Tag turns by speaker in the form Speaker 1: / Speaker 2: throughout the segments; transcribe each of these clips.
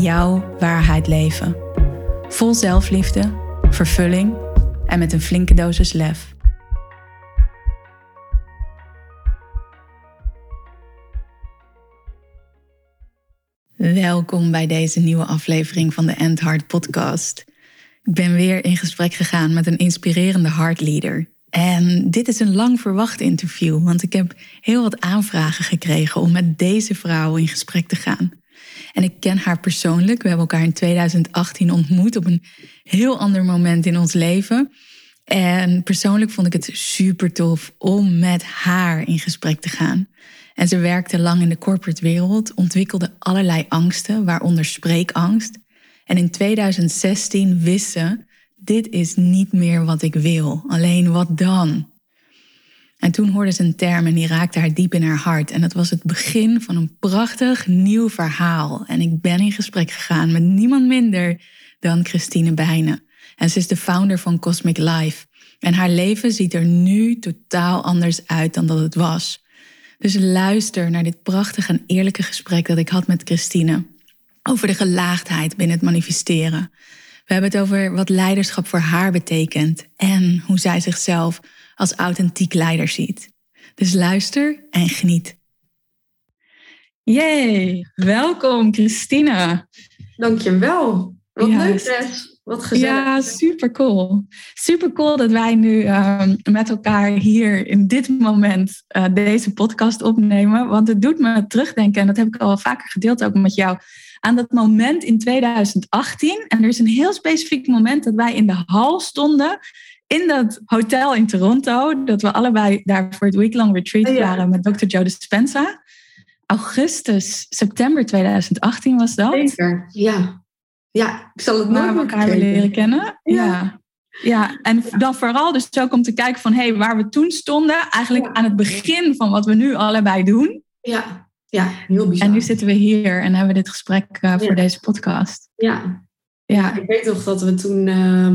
Speaker 1: jouw waarheid leven. Vol zelfliefde, vervulling en met een flinke dosis lef. Welkom bij deze nieuwe aflevering van de End Heart podcast. Ik ben weer in gesprek gegaan met een inspirerende heartleader. En dit is een lang verwacht interview, want ik heb heel wat aanvragen gekregen om met deze vrouw in gesprek te gaan. En ik ken haar persoonlijk. We hebben elkaar in 2018 ontmoet op een heel ander moment in ons leven. En persoonlijk vond ik het super tof om met haar in gesprek te gaan. En ze werkte lang in de corporate wereld, ontwikkelde allerlei angsten, waaronder spreekangst. En in 2016 wist ze: dit is niet meer wat ik wil. Alleen wat dan? En toen hoorde ze een term en die raakte haar diep in haar hart. En dat was het begin van een prachtig nieuw verhaal. En ik ben in gesprek gegaan met niemand minder dan Christine Bijnen. En ze is de founder van Cosmic Life. En haar leven ziet er nu totaal anders uit dan dat het was. Dus luister naar dit prachtige en eerlijke gesprek dat ik had met Christine. Over de gelaagdheid binnen het manifesteren. We hebben het over wat leiderschap voor haar betekent. En hoe zij zichzelf als authentiek leider ziet. Dus luister en geniet. Yay, welkom Christina.
Speaker 2: Dankjewel. Wat ja, leuk Tess. Wat gezellig.
Speaker 1: Ja, super cool. Super cool dat wij nu uh, met elkaar hier in dit moment uh, deze podcast opnemen. Want het doet me terugdenken, en dat heb ik al vaker gedeeld ook met jou, aan dat moment in 2018. En er is een heel specifiek moment dat wij in de hal stonden in dat hotel in Toronto, dat we allebei daar voor het weeklong retreat oh waren met Dr. Joe Dispenza. Augustus, september 2018 was dat.
Speaker 2: Zeker, ja. Ja, ik zal het nooit
Speaker 1: meer elkaar leren kennen. Ja. ja. en dan vooral dus ook om te kijken van hey, waar we toen stonden, eigenlijk aan het begin van wat we nu allebei doen.
Speaker 2: Ja, ja heel bizar.
Speaker 1: En nu zitten we hier en hebben we dit gesprek uh, voor deze podcast.
Speaker 2: Ja. ja, ik weet nog dat we toen. Uh,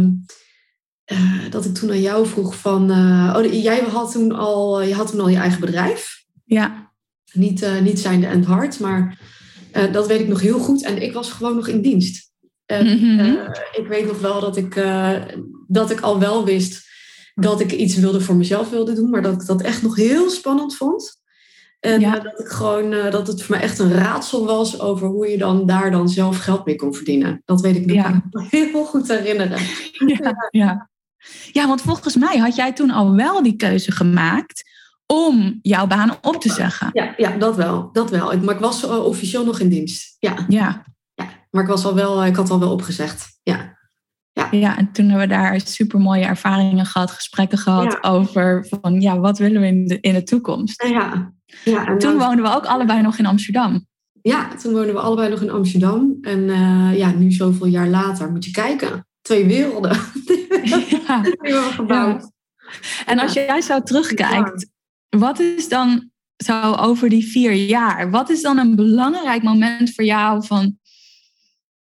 Speaker 2: uh, dat ik toen aan jou vroeg van... Uh, oh, jij had toen al, je had toen al je eigen bedrijf.
Speaker 1: Ja.
Speaker 2: Niet, uh, niet zijnde en hard, maar dat weet ik nog heel goed. En ik was gewoon nog in dienst. En mm -hmm. ik weet nog wel dat ik, dat ik al wel wist dat ik iets wilde voor mezelf wilde doen. Maar dat ik dat echt nog heel spannend vond. En ja. dat, ik gewoon, dat het voor mij echt een raadsel was over hoe je dan daar dan zelf geld mee kon verdienen. Dat weet ik nog ja. heel goed herinneren.
Speaker 1: Ja, ja. Ja, want volgens mij had jij toen al wel die keuze gemaakt om jouw baan op te zeggen.
Speaker 2: Ja, ja dat wel. Dat wel. Maar ik was uh, officieel nog in dienst. Ja.
Speaker 1: ja.
Speaker 2: ja. Maar ik, was al wel, ik had al wel opgezegd. Ja.
Speaker 1: Ja. ja, en toen hebben we daar super mooie ervaringen gehad, gesprekken gehad over van ja, wat willen we in de, in de toekomst.
Speaker 2: Ja,
Speaker 1: ja. En toen woonden we ook allebei nog in Amsterdam.
Speaker 2: Ja, toen woonden we allebei nog in Amsterdam. En uh, ja, nu zoveel jaar later moet je kijken twee werelden ja. die we gebouwd.
Speaker 1: En als jij zo terugkijkt, wat is dan zo over die vier jaar, wat is dan een belangrijk moment voor jou van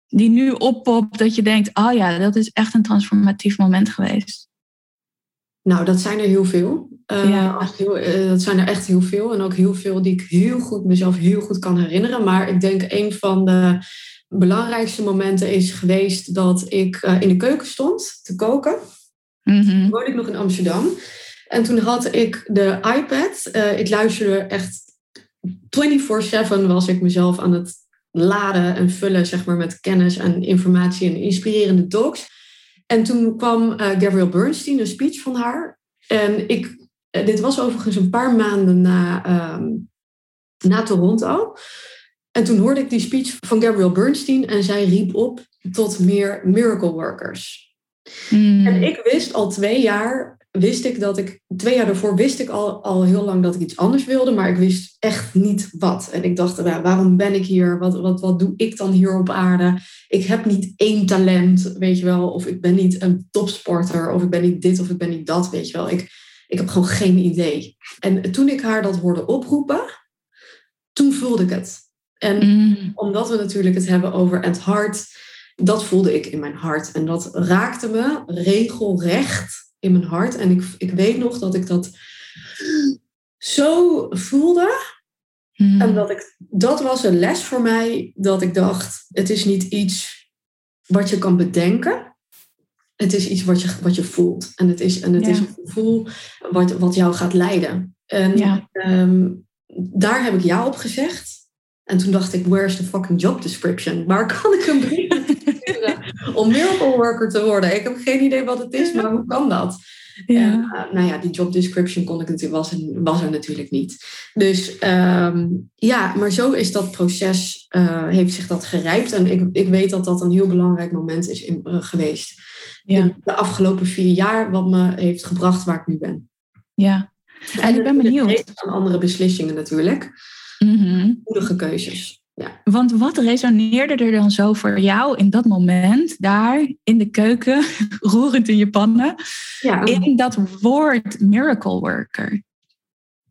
Speaker 1: die nu oppopt dat je denkt, oh ja, dat is echt een transformatief moment geweest?
Speaker 2: Nou, dat zijn er heel veel. Uh, ja. heel, uh, dat zijn er echt heel veel. En ook heel veel die ik heel goed mezelf heel goed kan herinneren. Maar ik denk een van de belangrijkste momenten is geweest dat ik uh, in de keuken stond te koken. Mm -hmm. Toen woonde ik nog in Amsterdam. En toen had ik de iPad. Uh, ik luisterde echt 24-7 was ik mezelf aan het laden en vullen zeg maar, met kennis en informatie en inspirerende talks. En toen kwam uh, Gabrielle Bernstein, een speech van haar. En ik, dit was overigens een paar maanden na, um, na Toronto. En toen hoorde ik die speech van Gabrielle Bernstein en zij riep op tot meer miracle workers. Hmm. En ik wist al twee jaar wist ik dat ik, twee jaar daarvoor wist ik al, al heel lang dat ik iets anders wilde, maar ik wist echt niet wat. En ik dacht, waarom ben ik hier? Wat, wat, wat doe ik dan hier op aarde? Ik heb niet één talent, weet je wel, of ik ben niet een topsporter, of ik ben niet dit of ik ben niet dat, weet je wel. Ik, ik heb gewoon geen idee. En toen ik haar dat hoorde oproepen, toen voelde ik het. En mm. omdat we natuurlijk het hebben over het hart, dat voelde ik in mijn hart. En dat raakte me regelrecht in mijn hart. En ik, ik weet nog dat ik dat zo voelde. Mm. En dat, ik, dat was een les voor mij, dat ik dacht, het is niet iets wat je kan bedenken. Het is iets wat je, wat je voelt. En het is, en het is een gevoel wat, wat jou gaat leiden. En ja. Ehm, daar heb ik ja op gezegd. En toen dacht ik, where's the fucking job description? Waar kan ik een brief om miracle worker te worden? Ik heb geen idee wat het is, maar hoe kan dat? Ja. En, uh, nou ja, die job description kon ik natuurlijk, was, was er natuurlijk niet. Dus um, ja, maar zo is dat proces, uh, heeft zich dat gerijpt. En ik, ik weet dat dat een heel belangrijk moment is in, uh, geweest. Ja. de afgelopen vier jaar, wat me heeft gebracht waar ik nu ben.
Speaker 1: Ja, en, en ik ben benieuwd.
Speaker 2: Aan andere beslissingen natuurlijk. Mm Goede keuzes. Ja.
Speaker 1: Want wat resoneerde er dan zo voor jou in dat moment, daar in de keuken, roerend in je pannen, ja. in dat woord miracle worker?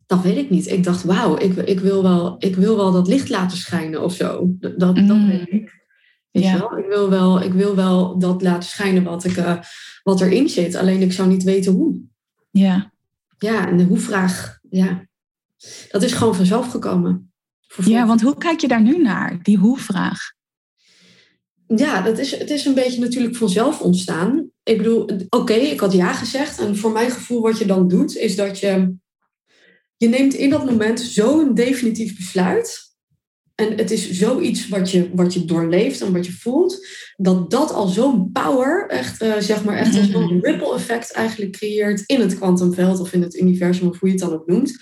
Speaker 2: Dat weet ik niet. Ik dacht, wauw, ik, ik, wil wel, ik wil wel dat licht laten schijnen of zo. Dat, dat mm. weet ik. ja. wel? Ik, wil wel, ik wil wel dat laten schijnen wat, ik, uh, wat erin zit. Alleen ik zou niet weten hoe.
Speaker 1: Ja.
Speaker 2: Ja, en de hoe-vraag, ja, dat is gewoon vanzelf gekomen.
Speaker 1: Ja, want hoe kijk je daar nu naar, die hoe-vraag?
Speaker 2: Ja, dat is, het is een beetje natuurlijk vanzelf ontstaan. Ik bedoel, oké, ik had ja gezegd. En voor mijn gevoel wat je dan doet, is dat je... Je neemt in dat moment zo'n definitief besluit. En het is zoiets wat je, wat je doorleeft en wat je voelt. Dat dat al zo'n power, echt, uh, zeg maar, echt zo'n mhm. ripple effect eigenlijk creëert in het kwantumveld of in het universum, of hoe je het dan ook noemt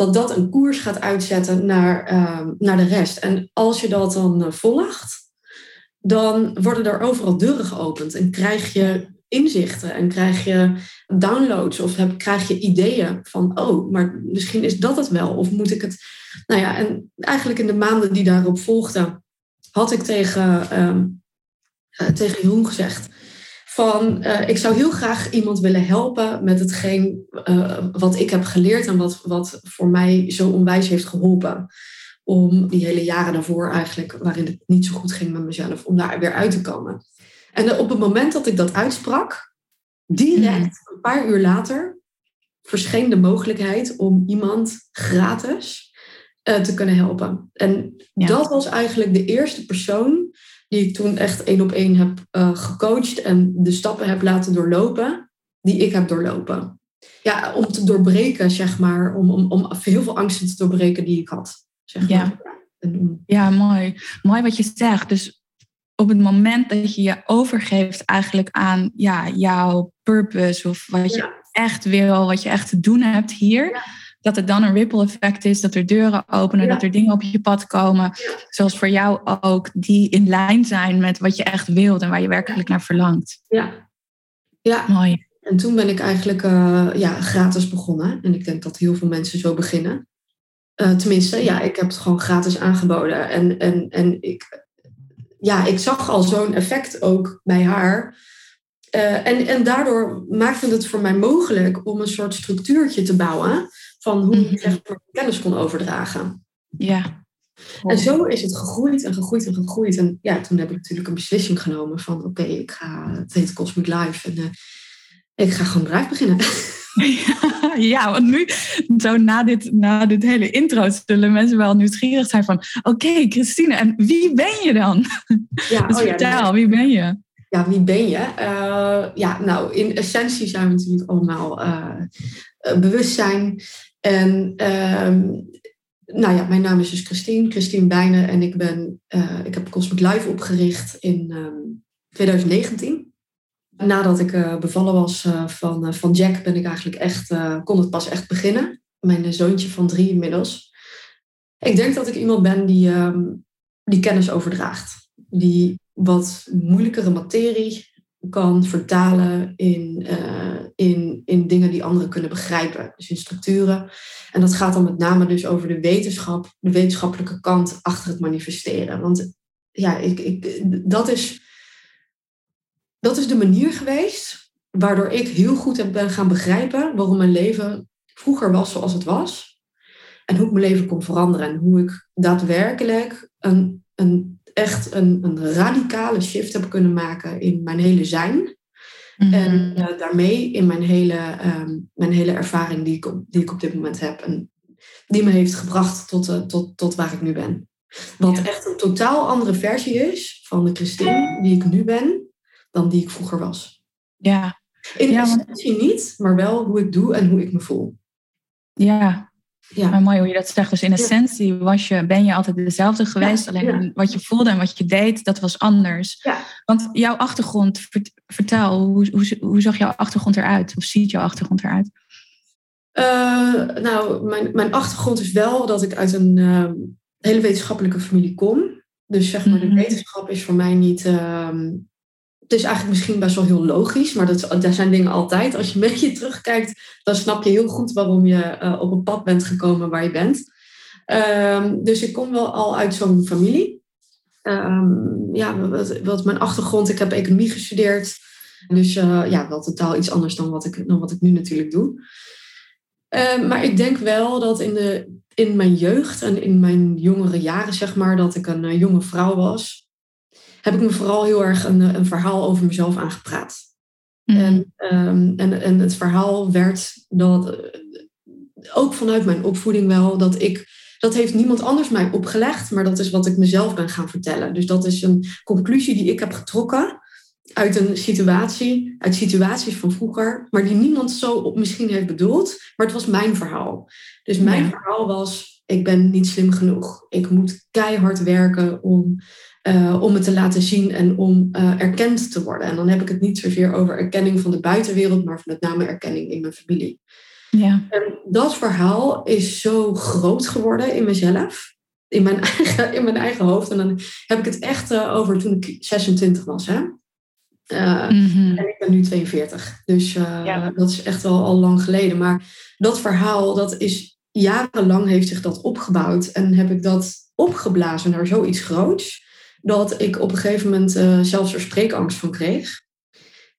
Speaker 2: dat dat een koers gaat uitzetten naar, ehm, naar de rest. En als je dat dan uh, volgt, dan worden er overal deuren geopend en krijg je inzichten en krijg je downloads of krijg je ideeën van, oh, maar misschien is dat het wel of moet ik het. Nou ja, en eigenlijk in de maanden die daarop volgden, had ik tegen, uh, tegen Jeroen gezegd, van uh, ik zou heel graag iemand willen helpen met hetgeen uh, wat ik heb geleerd en wat, wat voor mij zo onwijs heeft geholpen. Om die hele jaren daarvoor eigenlijk, waarin het niet zo goed ging met mezelf, om daar weer uit te komen. En op het moment dat ik dat uitsprak, direct een paar uur later, verscheen de mogelijkheid om iemand gratis uh, te kunnen helpen. En dat was eigenlijk de eerste persoon die ik toen echt één op één heb uh, gecoacht en de stappen heb laten doorlopen die ik heb doorlopen. Ja, om te doorbreken, zeg maar, om, om, om heel veel angsten te doorbreken die ik had. Zeg
Speaker 1: maar. ja. ja, mooi. Mooi wat je zegt. Dus op het moment dat je je overgeeft eigenlijk aan ja, jouw purpose of wat je echt wil, wat je echt te doen hebt hier, dat het dan een ripple effect is, dat er deuren openen, dat er dingen op je pad komen, zoals voor jou ook, die in lijn zijn met wat je echt wilt en waar je werkelijk naar verlangt.
Speaker 2: Ja, ja.
Speaker 1: mooi.
Speaker 2: En toen ben ik eigenlijk uh, ja, gratis begonnen. En ik denk dat heel veel mensen zo beginnen. Uh, tenminste, ja, ik heb het gewoon gratis aangeboden. En, en, en ik, ja, ik zag al zo'n effect ook bij haar. Uh, en, en daardoor maakte het voor mij mogelijk om een soort structuurtje te bouwen van hoe je zeg maar, kennis kon overdragen.
Speaker 1: Ja.
Speaker 2: En zo is het gegroeid en gegroeid en gegroeid. En ja, toen heb ik natuurlijk een beslissing genomen van oké, ik ga, het heet Cosmic Life en uh, ik ga gewoon bedrijf beginnen.
Speaker 1: Ja, ja, want nu, zo na dit, na dit hele intro, zullen mensen wel nieuwsgierig zijn van oké, Christine, en wie ben je dan? Ja, dus oh vertel, ja, wie ben je?
Speaker 2: Ja, wie ben je? Uh, ja, nou, in essentie zijn we natuurlijk allemaal uh, bewustzijn. En ehm, nou ja, mijn naam is dus Christine, Christine Bijnen. En ik, ben, uh, ik heb Cosmic Life opgericht in 2019. Ehm, Nadat ik uh, bevallen was uh, van, van Jack, ben ik eigenlijk echt, kon het pas echt beginnen. Mijn zoontje van drie inmiddels. Ik denk dat ik iemand ben die, um, die kennis overdraagt. Die wat moeilijkere materie kan vertalen in, in, in dingen die anderen kunnen begrijpen. Dus in structuren. En dat gaat dan met name dus over de wetenschap, de wetenschappelijke kant achter het manifesteren. Want ja, ik, ik, dat, is, dat is de manier geweest waardoor ik heel goed heb ben gaan begrijpen waarom mijn leven vroeger was zoals het was. En hoe ik mijn leven kon veranderen. En hoe ik daadwerkelijk een, een, echt een, een radicale shift heb kunnen maken in mijn hele zijn. Mhm. En uh, daarmee in mijn hele, um, mijn hele ervaring die ik, op, die ik op dit moment heb. En die me heeft gebracht tot, uh, tot, tot waar ik nu ben. Wat echt een totaal andere versie is van de Christine die ik nu ben, dan die ik vroeger was.
Speaker 1: Ja.
Speaker 2: In ja, essentie want... niet, maar wel hoe ik doe en hoe ik me voel.
Speaker 1: Ja, ja. Maar mooi hoe je dat zegt. Dus in essentie was je, ben je altijd dezelfde geweest. alleen wat je voelde en wat je deed, dat was anders. Want jouw achtergrond, vertel, hoe, hoe, hoe zag jouw achtergrond eruit? Of ziet jouw achtergrond eruit?
Speaker 2: Uh, nou, mijn, mijn achtergrond is wel dat ik uit een uh, hele wetenschappelijke familie kom. Dus zeg maar, de mhm. wetenschap is voor mij niet uh, het is eigenlijk misschien best wel heel logisch, maar dat, dat zijn dingen altijd. Als je een beetje terugkijkt, dan snap je heel goed waarom je uh, op een pad bent gekomen waar je bent. Um, dus ik kom wel al uit zo'n familie. Um, ja, wat, mijn achtergrond, ik heb economie gestudeerd. Dus uh, ja, wel totaal iets anders dan wat ik, wat ik nu natuurlijk doe. Uh, maar ik denk wel dat in, de, in mijn jeugd en in mijn jongere jaren, zeg maar, dat ik een jonge vrouw was heb ik me vooral heel erg een, een verhaal over mezelf aangepraat. Mhm. En, um, en, en het verhaal werd dat, eh, ook vanuit mijn opvoeding wel, dat ik, dat heeft niemand anders mij opgelegd, maar dat is wat ik mezelf ben gaan vertellen. Dus dat is een conclusie die ik heb getrokken uit een situatie, uit situaties van vroeger, maar die niemand zo op misschien heeft bedoeld, maar het was mijn verhaal. Dus mijn verhaal was, ik ben niet slim genoeg. Ik moet keihard werken om uh, om het te laten zien en om uh, erkend te worden. En dan heb ik het niet zozeer over erkenning van de buitenwereld, maar met name erkenning in mijn familie.
Speaker 1: Ja.
Speaker 2: En dat verhaal is zo groot geworden in mezelf, in mijn eigen, in mijn eigen hoofd. En dan heb ik het echt uh, over toen ik 26 was. Hè? Mm-hmm. En ik ben nu 42. Dus ja. dat is echt wel al lang geleden. Maar dat verhaal, dat is jarenlang heeft zich dat opgebouwd. En heb ik dat opgeblazen naar zoiets groots dat ik op een gegeven moment uh, zelfs er spreekangst van kreeg.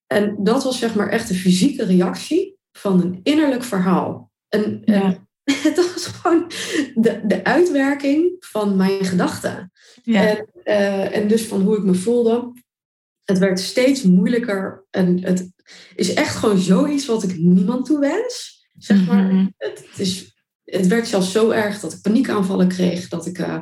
Speaker 2: En dat was zeg maar echt de fysieke reactie van een innerlijk verhaal. En, ja. het was gewoon de, de uitwerking van mijn gedachten. Ja. En, uh, en dus van hoe ik me voelde. Het werd steeds moeilijker. En het is echt gewoon zoiets wat ik niemand toewens. Zeg maar. Mm -hmm. het, het, is, het werd zelfs zo erg dat ik paniekaanvallen kreeg. Dat ik uh,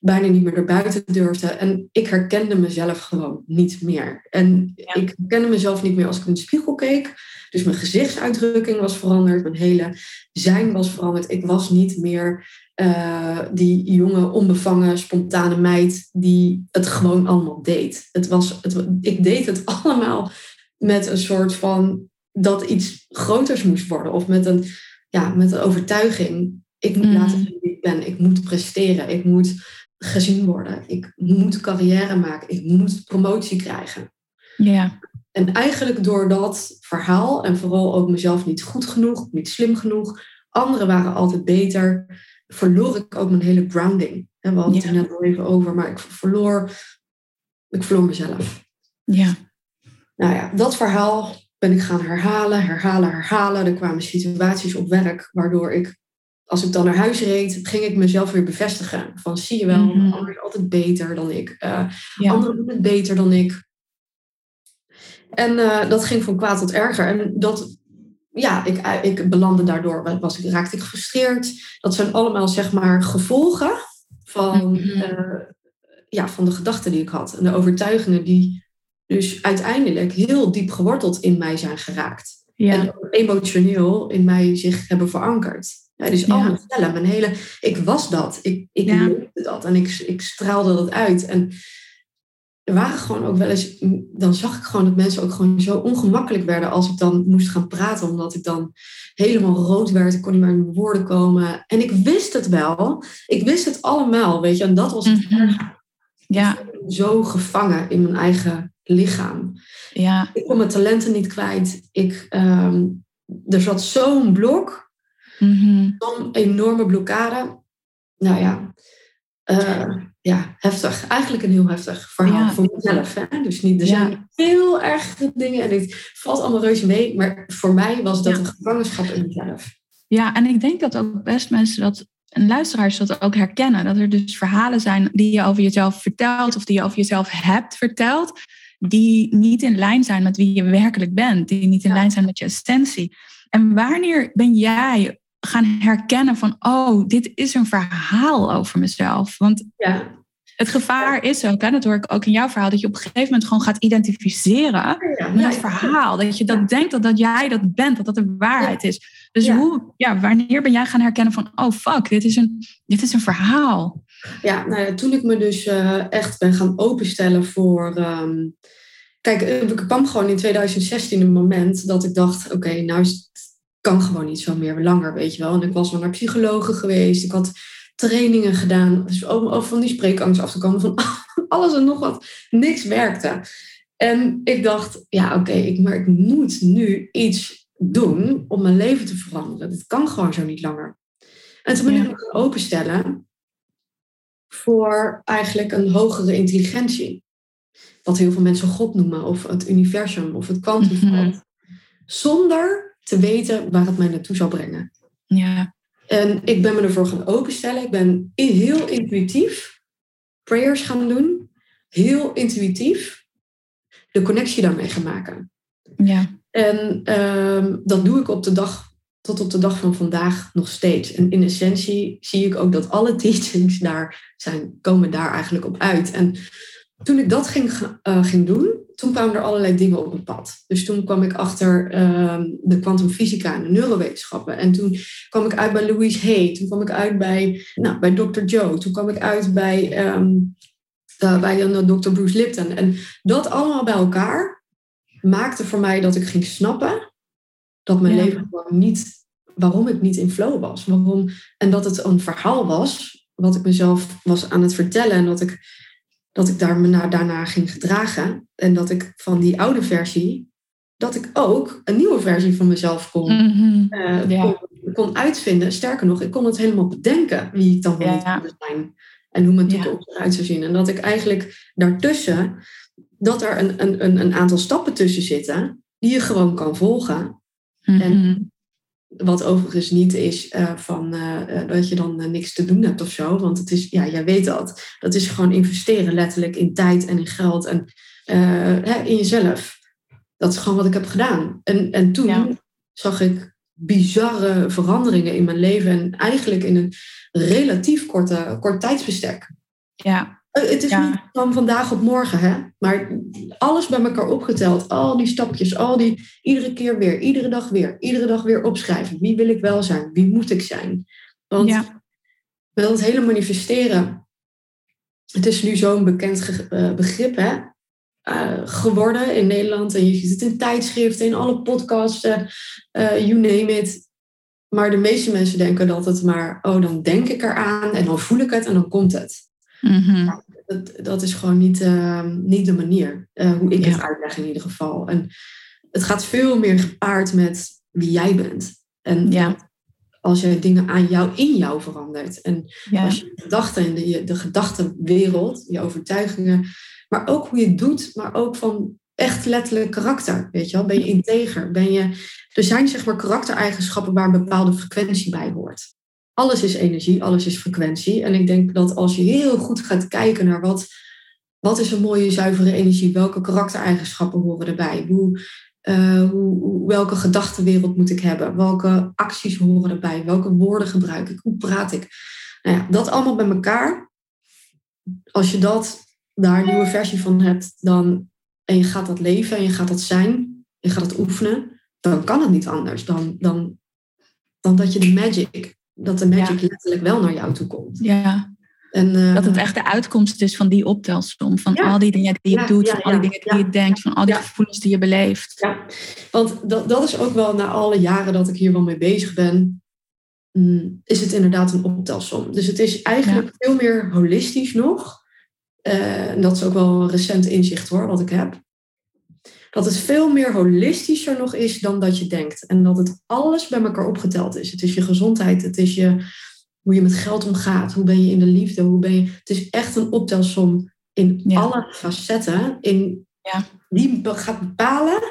Speaker 2: bijna niet meer naar buiten durfde. En ik herkende mezelf gewoon niet meer. En ik herkende mezelf niet meer als ik in de spiegel keek. Dus mijn gezichtsuitdrukking was veranderd, mijn hele zijn was veranderd. Ik was niet meer uh, die jonge, onbevangen, spontane meid die het gewoon allemaal deed. Het was, het, ik deed het allemaal met een soort van dat iets groters moest worden. Of met een, ja, met een overtuiging. Ik moet mm. laten zien wie ik ben. Ik moet presteren. Ik moet gezien worden. Ik moet carrière maken. Ik moet promotie krijgen.
Speaker 1: Ja.
Speaker 2: En eigenlijk door dat verhaal, en vooral ook mezelf niet goed genoeg, niet slim genoeg, anderen waren altijd beter, verloor ik ook mijn hele grounding. En we hadden het er net al even over, maar ik verloor, ik verloor mezelf.
Speaker 1: Ja.
Speaker 2: Nou ja, dat verhaal ben ik gaan herhalen, herhalen, herhalen. Er kwamen situaties op werk waardoor ik als ik dan naar huis reed, ging ik mezelf weer bevestigen. Van zie je wel, mm -hmm. anderen altijd beter dan ik. Uh, ja. Anderen doen het beter dan ik. En uh, dat ging van kwaad tot erger. En dat, ja, ik, ik belandde daardoor, was, ik, raakte ik gefrustreerd. Dat zijn allemaal, zeg maar, gevolgen van, mm -hmm. uh, ja, van de gedachten die ik had. En de overtuigingen die dus uiteindelijk heel diep geworteld in mij zijn geraakt. Ja. En emotioneel in mij zich hebben verankerd. Ja, dus al mijn cellen, mijn hele... Ik was dat. Ik, ik ja. dat. En ik, ik straalde dat uit. En er waren gewoon ook wel eens... Dan zag ik gewoon dat mensen ook gewoon zo ongemakkelijk werden... als ik dan moest gaan praten. Omdat ik dan helemaal rood werd. Ik kon niet meer in mijn woorden komen. En ik wist het wel. Ik wist het allemaal, weet je. En dat was het
Speaker 1: mm -hmm. Ja.
Speaker 2: Zo gevangen in mijn eigen lichaam.
Speaker 1: Ja.
Speaker 2: Ik kon mijn talenten niet kwijt. Ik, ehm, er zat zo'n blok,
Speaker 1: Mhm.
Speaker 2: zo'n enorme blokkade. Nou ja, eh, ja, heftig. Eigenlijk een heel heftig verhaal
Speaker 1: Ja.
Speaker 2: voor mezelf. Hè? Dus niet, er
Speaker 1: Ja.
Speaker 2: zijn heel erg dingen en het valt allemaal reuze mee. Maar voor mij was dat
Speaker 1: Ja.
Speaker 2: een gevangenschap in mezelf.
Speaker 1: Ja, en ik denk dat ook best mensen dat, en luisteraars dat ook herkennen. Dat er dus verhalen zijn die je over jezelf vertelt of die je over jezelf hebt verteld, die niet in lijn zijn met wie je werkelijk bent, die niet in
Speaker 2: Ja.
Speaker 1: lijn zijn met je essentie. En wanneer ben jij gaan herkennen van, oh, dit is een verhaal over mezelf? Want
Speaker 2: Ja,
Speaker 1: het gevaar is ook, hè, dat hoor ik ook in jouw verhaal, dat je op een gegeven moment gewoon gaat identificeren met dat verhaal. Dat je dat denkt dat, dat jij dat bent, dat dat de waarheid is. Dus hoe, ja, wanneer ben jij gaan herkennen van, oh fuck, dit is een, dit is een verhaal.
Speaker 2: Ja, nou ja, toen ik me dus eh, echt ben gaan openstellen voor. ehm, kijk, eh, ik kwam gewoon in 2016 een moment dat ik dacht: oké, nou is het kan gewoon niet zo meer langer, weet je wel. En ik was wel naar psychologen geweest, ik had trainingen gedaan, dus om over van die spreekangst af te komen, van alles en nog wat. Niks werkte. En ik dacht: ja, oké, ik, maar ik moet nu iets doen om mijn leven te veranderen. Dit kan gewoon zo niet langer. En toen ben ik me gaan openstellen voor eigenlijk een hogere intelligentie. Wat heel veel mensen God noemen, of het universum, of het kwantumveld.
Speaker 1: Mhm.
Speaker 2: Zonder te weten waar het mij naartoe zou brengen.
Speaker 1: Ja,
Speaker 2: En ik ben me ervoor gaan openstellen. Ik ben heel intuïtief prayers gaan doen. Heel intuïtief de connectie daarmee gaan maken.
Speaker 1: ja,
Speaker 2: En ehm, dat doe ik op de dag, tot op de dag van vandaag nog steeds. En in essentie zie ik ook dat alle teachings daar zijn, komen daar eigenlijk op uit. En toen ik dat ging, eh, ging doen, toen kwamen er allerlei dingen op het pad. Dus toen kwam ik achter ehm, de kwantumfysica en de neurowetenschappen. En toen kwam ik uit bij Louise Hay. Toen kwam ik uit bij, nou, bij Dr. Joe. Toen kwam ik uit bij, eh, bij een Dr. Bruce Lipton. En dat allemaal bij elkaar maakte voor mij dat ik ging snappen dat mijn
Speaker 1: Ja.
Speaker 2: leven gewoon niet, waarom ik niet in flow was. Waarom, en dat het een verhaal was, wat ik mezelf was aan het vertellen. En dat ik, dat ik daar me na, daarna ging gedragen. En dat ik van die oude versie, dat ik ook een nieuwe versie van mezelf kon,
Speaker 1: Mhm.
Speaker 2: eh,
Speaker 1: Ja.
Speaker 2: kon, kon uitvinden. Sterker nog, ik kon het helemaal bedenken wie ik dan wel niet
Speaker 1: Ja.
Speaker 2: wilde zijn. En hoe mijn toekomst eruit zou zien. En dat ik eigenlijk daartussen, dat er een, een, een, een aantal stappen tussen zitten, die je gewoon kan volgen.
Speaker 1: Mhm.
Speaker 2: Wat overigens niet is eh, van, eh, eh, dat je dan niks te doen hebt of zo. Want het is, ja, jij weet dat. Dat is gewoon investeren letterlijk in tijd en in geld en hè, in jezelf. Dat is gewoon wat ik heb gedaan. En, en toen
Speaker 1: Ja.
Speaker 2: zag ik bizarre veranderingen in mijn leven. En eigenlijk in een relatief korte, kort tijdsbestek.
Speaker 1: ja,
Speaker 2: Het is
Speaker 1: Ja.
Speaker 2: niet van vandaag op morgen, hè? maar alles bij elkaar opgeteld. Al die stapjes, al die, iedere keer weer, iedere dag weer, iedere dag weer opschrijven. Wie wil ik wel zijn? Wie moet ik zijn? Want
Speaker 1: Ja.
Speaker 2: met dat hele manifesteren, het is nu zo'n bekend eh, begrip hè? eh, geworden in Nederland. En je ziet het in tijdschriften, in alle podcasts, eh, eh, you name it. Maar de meeste mensen denken dat het maar, oh, dan denk ik eraan en dan voel ik het en dan komt het.
Speaker 1: Mhm.
Speaker 2: Dat, dat is gewoon niet, eh, niet de manier eh, hoe ik
Speaker 1: Ja.
Speaker 2: het uitleg in ieder geval. En het gaat veel meer gepaard met wie jij bent. En
Speaker 1: Ja.
Speaker 2: als je dingen aan jou, in jou verandert. En
Speaker 1: ja.
Speaker 2: als je gedachten in de, de gedachtenwereld, je overtuigingen, maar ook hoe je het doet, maar ook van echt letterlijk karakter. Weet je wel? Ben je integer? Ben je, er zijn zeg maar karaktereigenschappen waar een bepaalde frequentie bij hoort. Alles is energie, alles is frequentie. En ik denk dat als je heel goed gaat kijken naar wat, wat is een mooie zuivere energie, welke karaktereigenschappen horen erbij, hoe, eh, hoe, hoe- welke gedachtenwereld moet ik hebben, welke acties horen erbij, welke woorden gebruik ik, hoe praat ik. Nou ja, dat allemaal bij elkaar. Als je dat, daar een nieuwe versie van hebt, dan, en je gaat dat leven en je gaat dat zijn, je gaat het oefenen, dan kan het niet anders dan, dan, dan dat je de magic, dat de magic letterlijk wel naar jou toe komt.
Speaker 1: ja.
Speaker 2: En, eh,
Speaker 1: Dat het echt de uitkomst is van die optelsom. Van
Speaker 2: Ja.
Speaker 1: al die dingen die je
Speaker 2: Ja,
Speaker 1: doet, van al die dingen die je denkt, van al die gevoelens die je beleeft.
Speaker 2: Ja, want dat, dat is ook wel na alle jaren dat ik hier wel mee bezig ben, mm, is het inderdaad een optelsom. Dus het is eigenlijk veel meer holistisch nog. Eh, en dat is ook wel een recent inzicht hoor, wat ik heb. Dat het veel meer holistischer nog is dan dat je denkt. En dat het alles bij elkaar opgeteld is. Het is je gezondheid, het is je, hoe je met geld omgaat, hoe ben je in de liefde, hoe ben je. Het is echt een optelsom in alle facetten. In, ja. Die gaat bepalen,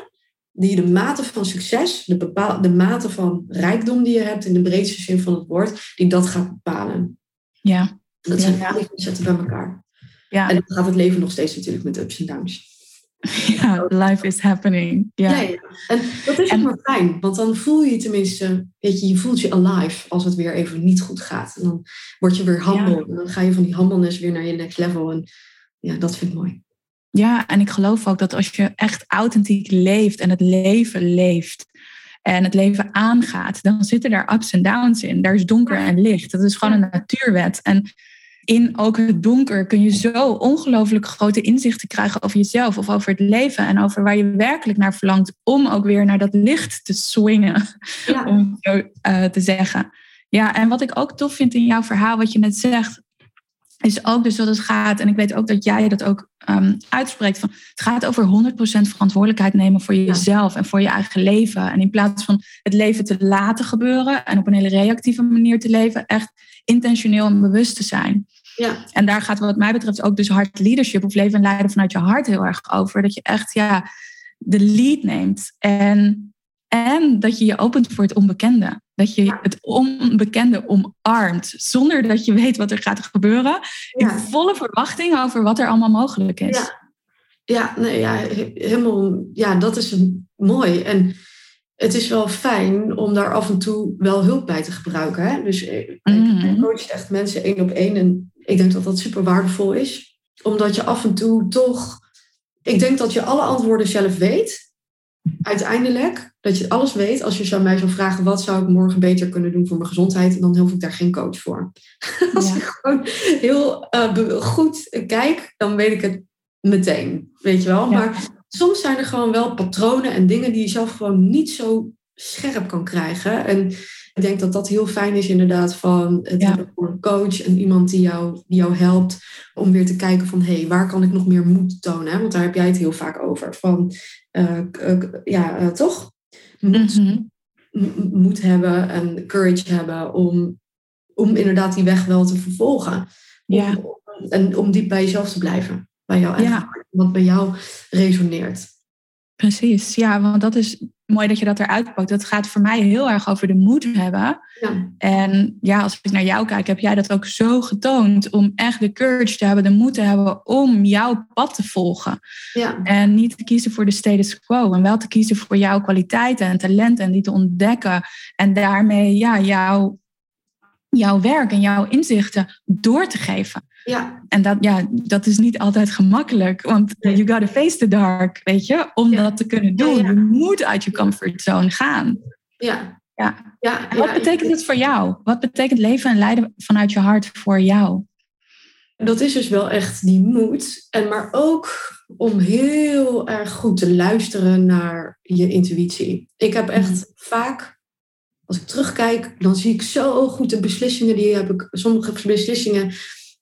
Speaker 2: die de mate van succes, de, bepaal, de mate van rijkdom die je hebt in de breedste zin van het woord, die dat gaat bepalen.
Speaker 1: Ja.
Speaker 2: Dat zijn ja. facetten bij elkaar. Ja. En dan gaat het leven nog steeds natuurlijk met ups en downs.
Speaker 1: Ja, life is happening. Ja, ja,
Speaker 2: en dat is ook maar fijn, want dan voel je tenminste, weet je, je voelt je alive als het weer even niet goed gaat. En dan word je weer humble. En dan ga je van die humbleness weer naar je next level. En ja, dat vind ik mooi.
Speaker 1: Ja, en ik geloof ook dat als je echt authentiek leeft en het leven leeft en het leven aangaat, dan zitten daar ups en downs in. Daar is donker en licht. Dat is gewoon een natuurwet. En in ook het donker kun je zo ongelooflijk grote inzichten krijgen over jezelf of over het leven en over waar je werkelijk naar verlangt om ook weer naar dat licht te swingen, om zo uh, te zeggen. Ja, en wat ik ook tof vind in jouw verhaal, wat je net zegt, is ook dus dat het gaat, en ik weet ook dat jij dat ook um, uitspreekt, van, het gaat over 100% verantwoordelijkheid nemen voor jezelf en voor je eigen leven. En in plaats van het leven te laten gebeuren en op een hele reactieve manier te leven, echt intentioneel en bewust te zijn. Ja. En daar gaat wat mij betreft ook dus hard leadership of leven en leiden vanuit je hart heel erg over. Dat je echt ja, de lead neemt en, en dat je je opent voor het onbekende. Dat je het onbekende omarmt zonder dat je weet wat er gaat gebeuren. In volle verwachting over wat er allemaal mogelijk is.
Speaker 2: Ja, ja, nee, ja helemaal. Ja, dat is mooi. En het is wel fijn om daar af en toe wel hulp bij te gebruiken. Hè? Dus ik mm. coach echt mensen één op één. En ik denk dat dat super waardevol is. Omdat je af en toe toch... Ik denk dat je alle antwoorden zelf weet. Uiteindelijk. Dat je alles weet. Als je zou mij zou vragen... wat zou ik morgen beter kunnen doen voor mijn gezondheid... dan hoef ik daar geen coach voor. Als ik gewoon heel uh, goed kijk... dan weet ik het meteen. Weet je wel? Maar soms zijn er gewoon wel patronen en dingen... die je zelf gewoon niet zo scherp kan krijgen. En ik denk dat dat heel fijn is inderdaad van het hebben voor een coach en iemand die jou, die jou helpt om weer te kijken van hé, hey, waar kan ik nog meer moed tonen? Hè? Want daar heb jij het heel vaak over. Van uh, ja, uh, toch? Moed, mm moed hebben en courage hebben om, om inderdaad die weg wel te vervolgen. Ja. en om diep bij jezelf te blijven. Bij jou ja. wat bij jou resoneert.
Speaker 1: Precies, ja, want dat is mooi dat je dat eruit pakt. Dat gaat voor mij heel erg over de moed hebben. Ja. En ja, als ik naar jou kijk, heb jij dat ook zo getoond om echt de courage te hebben, de moed te hebben om jouw pad te volgen. Ja. En niet te kiezen voor de status quo. En wel te kiezen voor jouw kwaliteiten en talenten en die te ontdekken. En daarmee ja, jouw, jouw werk en jouw inzichten door te geven. Ja. En dat, ja, dat is niet altijd gemakkelijk, want you gotta face the dark, weet je, om dat te kunnen doen. Je moet uit je comfortzone gaan. Ja. ja. ja. wat betekent het voor jou? Wat betekent leven en leiden vanuit je hart voor jou?
Speaker 2: Dat is dus wel echt die moed. En maar ook om heel erg goed te luisteren naar je intuïtie. Ik heb echt mm. vaak, als ik terugkijk, dan zie ik zo goed de beslissingen die heb ik. Sommige beslissingen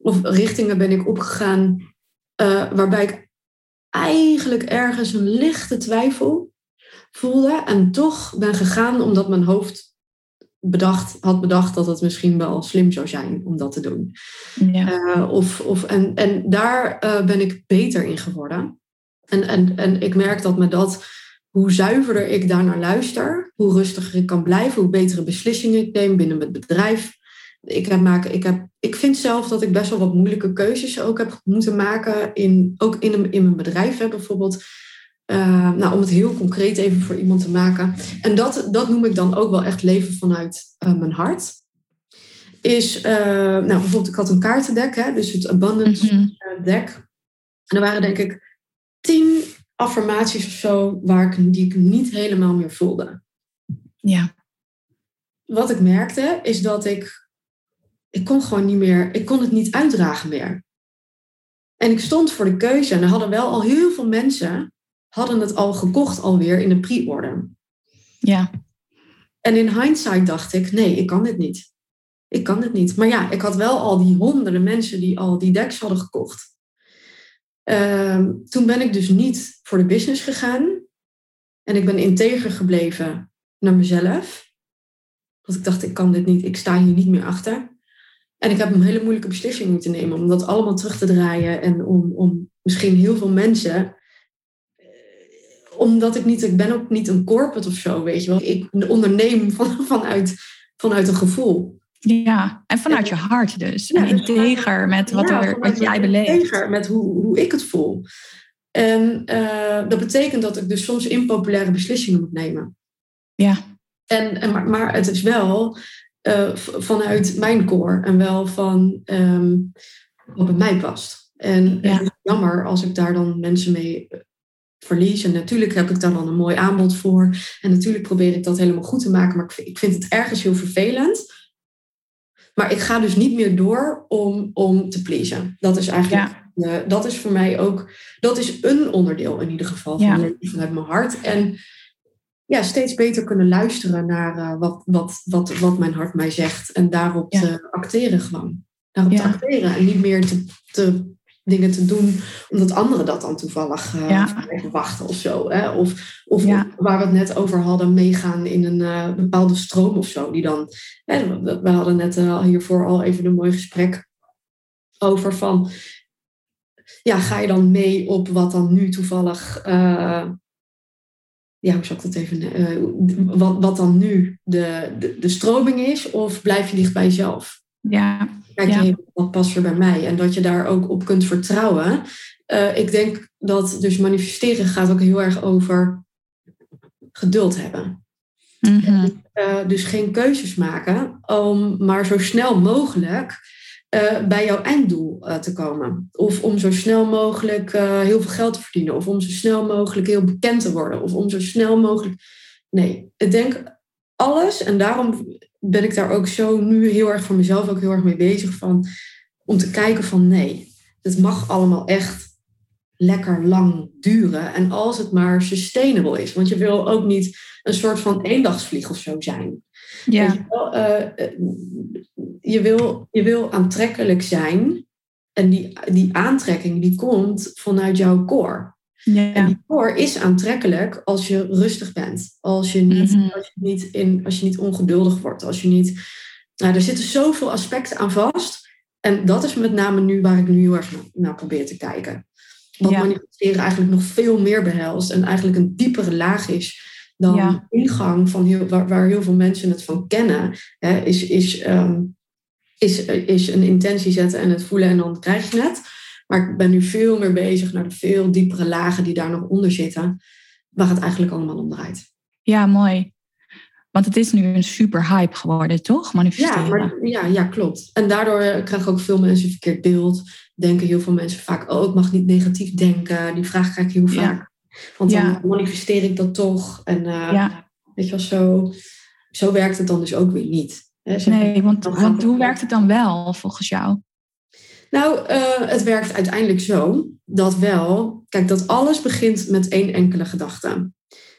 Speaker 2: of richtingen ben ik opgegaan uh, waarbij ik eigenlijk ergens een lichte twijfel voelde en toch ben gegaan omdat mijn hoofd bedacht, had bedacht dat het misschien wel slim zou zijn om dat te doen. Ja. Uh, of, of, en, en daar uh, ben ik beter in geworden. En, en, en ik merk dat me dat, hoe zuiverder ik daarnaar luister, hoe rustiger ik kan blijven, hoe betere beslissingen ik neem binnen het bedrijf, ik, heb maken, ik, heb, ik vind zelf dat ik best wel wat moeilijke keuzes ook heb moeten maken. In, ook in, in mijn bedrijf hè, bijvoorbeeld. Uh, nou, om het heel concreet even voor iemand te maken. En dat, dat noem ik dan ook wel echt leven vanuit uh, mijn hart. Is, uh, nou bijvoorbeeld, ik had een kaartendek, hè, dus het abundance mm deck. En er waren denk ik tien affirmaties of zo waar ik, die ik niet helemaal meer voelde. Ja. Wat ik merkte is dat ik ik kon gewoon niet meer, ik kon het niet uitdragen meer. En ik stond voor de keuze en er hadden wel al heel veel mensen, hadden het al gekocht alweer in de pre-order. Ja. En in hindsight dacht ik, nee, ik kan dit niet. Ik kan dit niet. Maar ja, ik had wel al die honderden mensen die al die decks hadden gekocht. Ehm, toen ben ik dus niet voor de business gegaan. En ik ben integer gebleven naar mezelf. Want ik dacht, ik kan dit niet, ik sta hier niet meer achter. En ik heb een hele moeilijke beslissing moeten nemen om dat allemaal terug te draaien. En om, om misschien heel veel mensen eh, omdat ik niet, ik ben ook niet een corporate of zo, weet je wel. Ik onderneem van, vanuit, vanuit een gevoel.
Speaker 1: Ja, en vanuit je hart dus. en dus integer met wat, er, wat jij beleeft.
Speaker 2: Integer met hoe, hoe ik het voel. En uh, dat betekent dat ik dus soms impopulaire beslissingen moet nemen.
Speaker 1: Ja.
Speaker 2: En, en maar, maar het is wel uh, vanuit mijn core en wel van um, wat bij mij past. En ja. het is jammer als ik daar dan mensen mee verlies. En natuurlijk heb ik daar dan een mooi aanbod voor. En natuurlijk probeer ik dat helemaal goed te maken. Maar ik vind het ergens heel vervelend. Maar ik ga dus niet meer door om, om te pleasen. Dat is eigenlijk, ja. uh, dat is voor mij ook, dat is een onderdeel in ieder geval van ja. vanuit mijn hart. En ja, steeds beter kunnen luisteren naar uh, wat, wat, wat, wat mijn hart mij zegt. En daarop te acteren gewoon. Daarop te acteren en niet meer te, te dingen te doen omdat anderen dat dan toevallig uh, ja. wachten of zo. Hè? Of, of waar we het net over hadden, meegaan in een uh, bepaalde stroom of zo. Die dan, hè, we, we hadden net hiervoor al even een mooi gesprek over van, ja, ga je dan mee op wat dan nu toevallig, ja, hoe zal ik dat even, wat, wat dan nu de, de, de stroming is, of blijf je dicht bij jezelf?
Speaker 1: Ja,
Speaker 2: Kijk ja. je, wat past er bij mij? En dat je daar ook op kunt vertrouwen. Uh, ik denk dat dus manifesteren gaat ook heel erg over geduld hebben.
Speaker 1: Mm -hmm.
Speaker 2: uh, dus geen keuzes maken om maar zo snel mogelijk uh, bij jouw einddoel te komen. Of om zo snel mogelijk heel veel geld te verdienen. Of om zo snel mogelijk heel bekend te worden. Of om zo snel mogelijk. Nee, ik denk alles. En daarom ben ik daar ook zo nu heel erg voor mezelf ook heel erg mee bezig van om te kijken van nee, het mag allemaal echt lekker lang duren en als het maar sustainable is, want je wil ook niet een soort van eendagsvlieg of zo zijn.
Speaker 1: Ja.
Speaker 2: Wel, uh, je, wil, je wil aantrekkelijk zijn en die, die aantrekking die komt vanuit jouw core.
Speaker 1: Ja.
Speaker 2: En die core is aantrekkelijk als je rustig bent. Als je niet, mm -hmm. als je niet, in, als je niet ongeduldig wordt. Als je niet, nou, er zitten zoveel aspecten aan vast. En dat is met name nu waar ik nu heel erg naar probeer te kijken. Wat ja. manifesteren eigenlijk nog veel meer behelst. En eigenlijk een diepere laag is dan ja. ingang van heel, waar, waar, heel veel mensen het van kennen. Hè, is, is, um, is, is een intentie zetten en het voelen en dan krijg je het. Maar ik ben nu veel meer bezig naar de veel diepere lagen die daar nog onder zitten, waar het eigenlijk allemaal om draait.
Speaker 1: Ja, mooi. Want het is nu een super hype geworden, toch? Manifesteren.
Speaker 2: Ja, maar, ja, ja, klopt. En daardoor krijgen ook veel mensen een verkeerd beeld. Denken heel veel mensen vaak, oh, ik mag niet negatief denken. Die vraag krijg ik heel vaak. Ja. Want dan ja. manifesteer ik dat toch. En uh,
Speaker 1: ja.
Speaker 2: weet je wel, zo, zo werkt het dan dus ook weer niet.
Speaker 1: Nee, want, want hoe werkt het dan wel volgens jou?
Speaker 2: Nou, uh, het werkt uiteindelijk zo dat wel, kijk, dat alles begint met één enkele gedachte.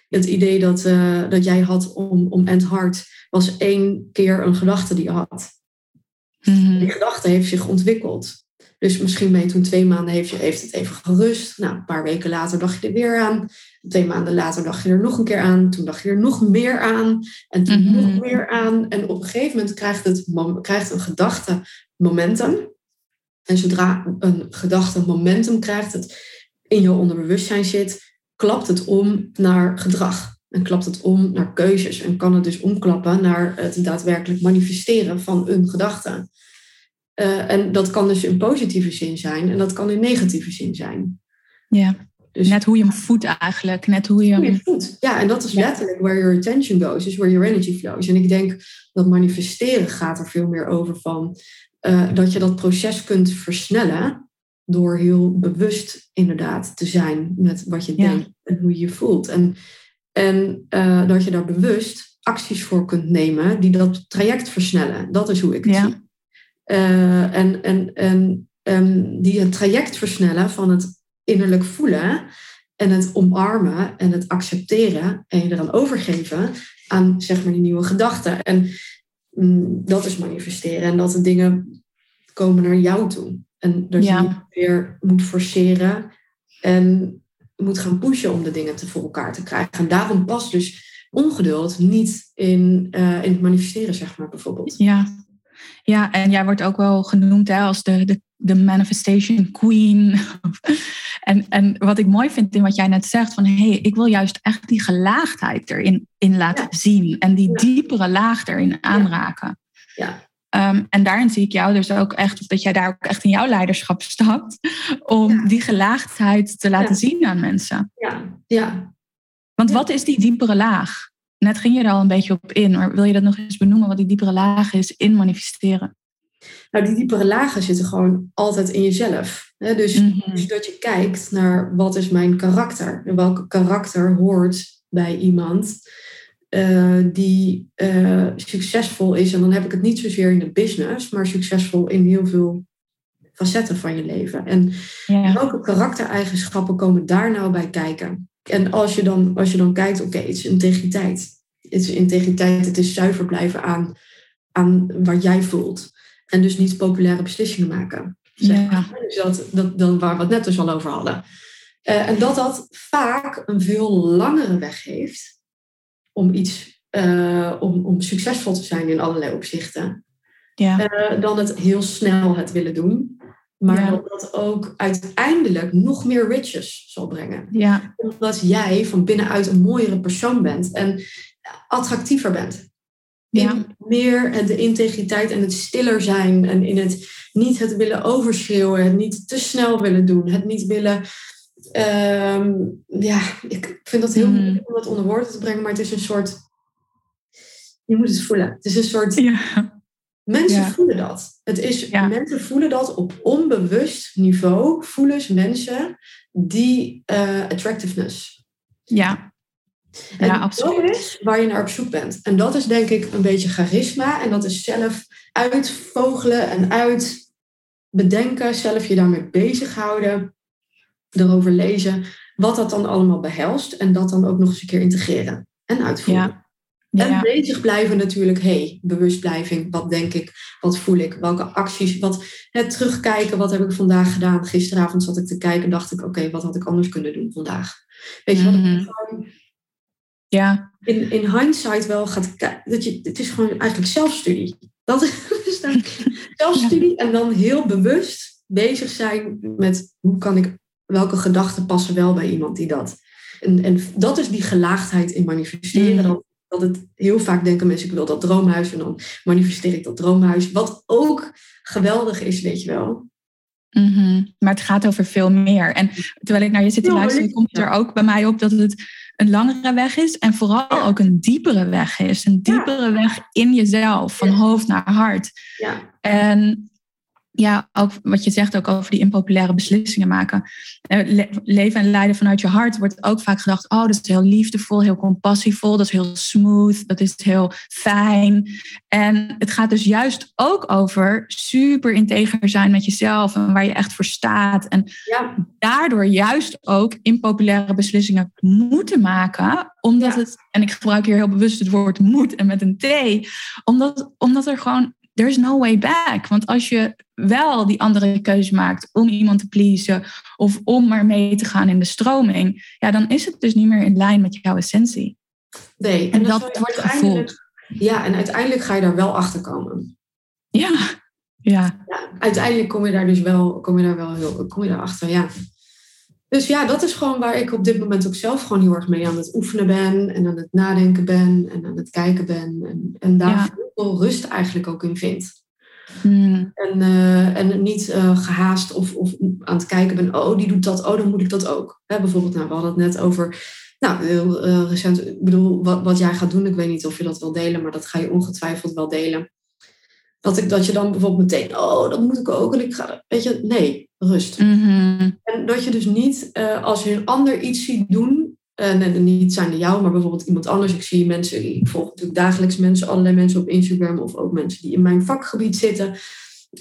Speaker 2: Het idee dat, uh, dat jij had om, om End was één keer een gedachte die je had.
Speaker 1: Mm -hmm.
Speaker 2: Die gedachte heeft zich ontwikkeld. Dus misschien ben je toen twee maanden heeft, je, heeft het even gerust. Nou, een paar weken later dacht je er weer aan. Twee maanden later dacht je er nog een keer aan. Toen dacht je er nog meer aan. En toen
Speaker 1: Mhm.
Speaker 2: mm -hmm. nog meer aan. En op een gegeven moment krijgt, het, krijgt een gedachte momentum. En zodra een gedachte momentum krijgt, het in je onderbewustzijn zit, klapt het om naar gedrag. En klapt het om naar keuzes. En kan het dus omklappen naar het daadwerkelijk manifesteren van een gedachte. Uh, en dat kan dus in positieve zin zijn en dat kan in negatieve zin zijn.
Speaker 1: Ja, dus, net hoe je hem voedt eigenlijk. Net hoe je,
Speaker 2: hoe je voedt. Ja, en dat is letterlijk where your attention goes, is where your energy flows. En ik denk dat manifesteren gaat er veel meer over van uh, dat je dat proces kunt versnellen door heel bewust inderdaad te zijn met wat je ja. denkt en hoe je je voelt. En, en uh, dat je daar bewust acties voor kunt nemen die dat traject versnellen. Dat is hoe ik het
Speaker 1: ja.
Speaker 2: zie. Uh, en, en, en um, die het traject versnellen van het innerlijk voelen en het omarmen en het accepteren en je eraan overgeven aan zeg maar die nieuwe gedachten. En um, dat is manifesteren en dat de dingen komen naar jou toe. En dat
Speaker 1: ja.
Speaker 2: je niet weer moet forceren en moet gaan pushen om de dingen te voor elkaar te krijgen. En daarom past dus ongeduld niet in, uh, in het manifesteren, zeg maar, bijvoorbeeld.
Speaker 1: Ja, ja en jij wordt ook wel genoemd hè, als de, de, de manifestation queen. en, en wat ik mooi vind in wat jij net zegt, van hé, hey, ik wil juist echt die gelaagdheid erin in laten zien en die diepere laag erin aanraken.
Speaker 2: Ja.
Speaker 1: Um, en daarin zie ik jou dus ook echt, of dat jij daar ook echt in jouw leiderschap stapt, om die gelaagdheid te laten zien aan mensen.
Speaker 2: Ja, ja.
Speaker 1: Want wat is die diepere laag? Net ging je er al een beetje op in, maar wil je dat nog eens benoemen, wat die diepere laag is in manifesteren?
Speaker 2: Nou, die diepere lagen zitten gewoon altijd in jezelf. Dus, mm dus dat je kijkt naar wat is mijn karakter? En welke karakter hoort bij iemand uh, die uh, succesvol is. En dan heb ik het niet zozeer in de business, maar succesvol in heel veel facetten van je leven. En ja. welke karaktereigenschappen komen daar nou bij kijken? En als je dan, als je dan kijkt, oké, het is integriteit. Het is integriteit, het is zuiver blijven aan, aan wat jij voelt. En dus niet populaire beslissingen maken. Zeg maar. Dus dat, dat, dan waar we het net dus al over hadden. Uh, en dat dat vaak een veel langere weg heeft om iets, uh, om, om succesvol te zijn in allerlei opzichten.
Speaker 1: Ja.
Speaker 2: Uh, dan het heel snel het willen doen. Maar dat dat ook uiteindelijk nog meer riches zal brengen.
Speaker 1: Ja.
Speaker 2: Omdat jij van binnenuit een mooiere persoon bent en attractiever bent. In meer de integriteit en het stiller zijn en in het niet het willen overschreeuwen, het niet te snel willen doen, het niet willen. Ehm, ja, ik vind dat heel mm. moeilijk om dat onder woorden te brengen, maar het is een soort. Je moet het voelen. Het is een soort.
Speaker 1: Ja.
Speaker 2: Mensen voelen dat. Het is, Mensen voelen dat op onbewust niveau. Voelen mensen die uh, attractiveness.
Speaker 1: Ja.
Speaker 2: En ja, absoluut. dat is waar je naar op zoek bent. En dat is denk ik een beetje charisma. En dat is zelf uitvogelen en uitbedenken. Zelf je daarmee bezighouden. Erover lezen. Wat dat dan allemaal behelst. En dat dan ook nog eens een keer integreren. En uitvoeren.
Speaker 1: Ja.
Speaker 2: En bezig blijven natuurlijk, hey, bewustblijving, wat denk ik, wat voel ik, welke acties, wat, het terugkijken, wat heb ik vandaag gedaan. Gisteravond zat ik te kijken en dacht ik, oké, wat had ik anders kunnen doen vandaag? Weet je wat.
Speaker 1: Ja.
Speaker 2: in, in hindsight wel gaat dat je, het is gewoon eigenlijk zelfstudie. Dat is dan zelfstudie en dan heel bewust bezig zijn met hoe kan ik, welke gedachten passen wel bij iemand die dat. En, en dat is die gelaagdheid in manifesteren. Mm dat het heel vaak denken mensen, ik wil dat droomhuis. En dan manifesteer ik dat droomhuis. Wat ook geweldig is, weet je wel.
Speaker 1: Mm Maar het gaat over veel meer. En terwijl ik naar je zit te luisteren, komt er ook bij mij op dat het een langere weg is. En vooral ook een diepere weg is. Een diepere weg in jezelf, van hoofd naar hart.
Speaker 2: Ja.
Speaker 1: En ja, ook wat je zegt ook over die impopulaire beslissingen maken. Eh, leven en leiden vanuit je hart wordt ook vaak gedacht: oh, dat is heel liefdevol, heel compassievol, dat is heel smooth, dat is heel fijn. En het gaat dus juist ook over super integer zijn met jezelf en waar je echt voor staat. En
Speaker 2: ja.
Speaker 1: daardoor juist ook impopulaire beslissingen moeten maken, omdat het, en ik gebruik hier heel bewust het woord moet en met een T, omdat, omdat er gewoon there is no way back. Want als je wel die andere keuze maakt om iemand te pleasen of om maar mee te gaan in de stroming, ja, dan is het dus niet meer in lijn met jouw essentie.
Speaker 2: Nee,
Speaker 1: en, dat wordt gevoeld.
Speaker 2: Ja, en uiteindelijk ga je daar wel achter komen.
Speaker 1: Ja, ja.
Speaker 2: ja uiteindelijk kom je daar dus wel, kom je daar wel heel, kom je daar achter, ja. Dus ja, dat is gewoon waar ik op dit moment ook zelf gewoon heel erg mee aan het oefenen ben. En aan het nadenken ben. En aan het kijken ben. En, en daar ja. veel rust eigenlijk ook in vind.
Speaker 1: Hmm.
Speaker 2: En, uh, en niet uh, gehaast of, of aan het kijken ben. Oh, die doet dat. Oh, dan moet ik dat ook. Hè, bijvoorbeeld, nou, we hadden het net over... Nou, heel uh, recent. Ik bedoel, wat, wat jij gaat doen. Ik weet niet of je dat wil delen. Maar dat ga je ongetwijfeld wel delen. Dat, ik, dat je dan bijvoorbeeld meteen... Oh, dat moet ik ook. En ik ga... Weet je, nee rust.
Speaker 1: Mhm.
Speaker 2: En dat je dus niet, uh, als je een ander iets ziet doen, en, en niet zijn de jou, maar bijvoorbeeld iemand anders. Ik zie mensen, ik volg natuurlijk dagelijks mensen, allerlei mensen op Instagram of ook mensen die in mijn vakgebied zitten.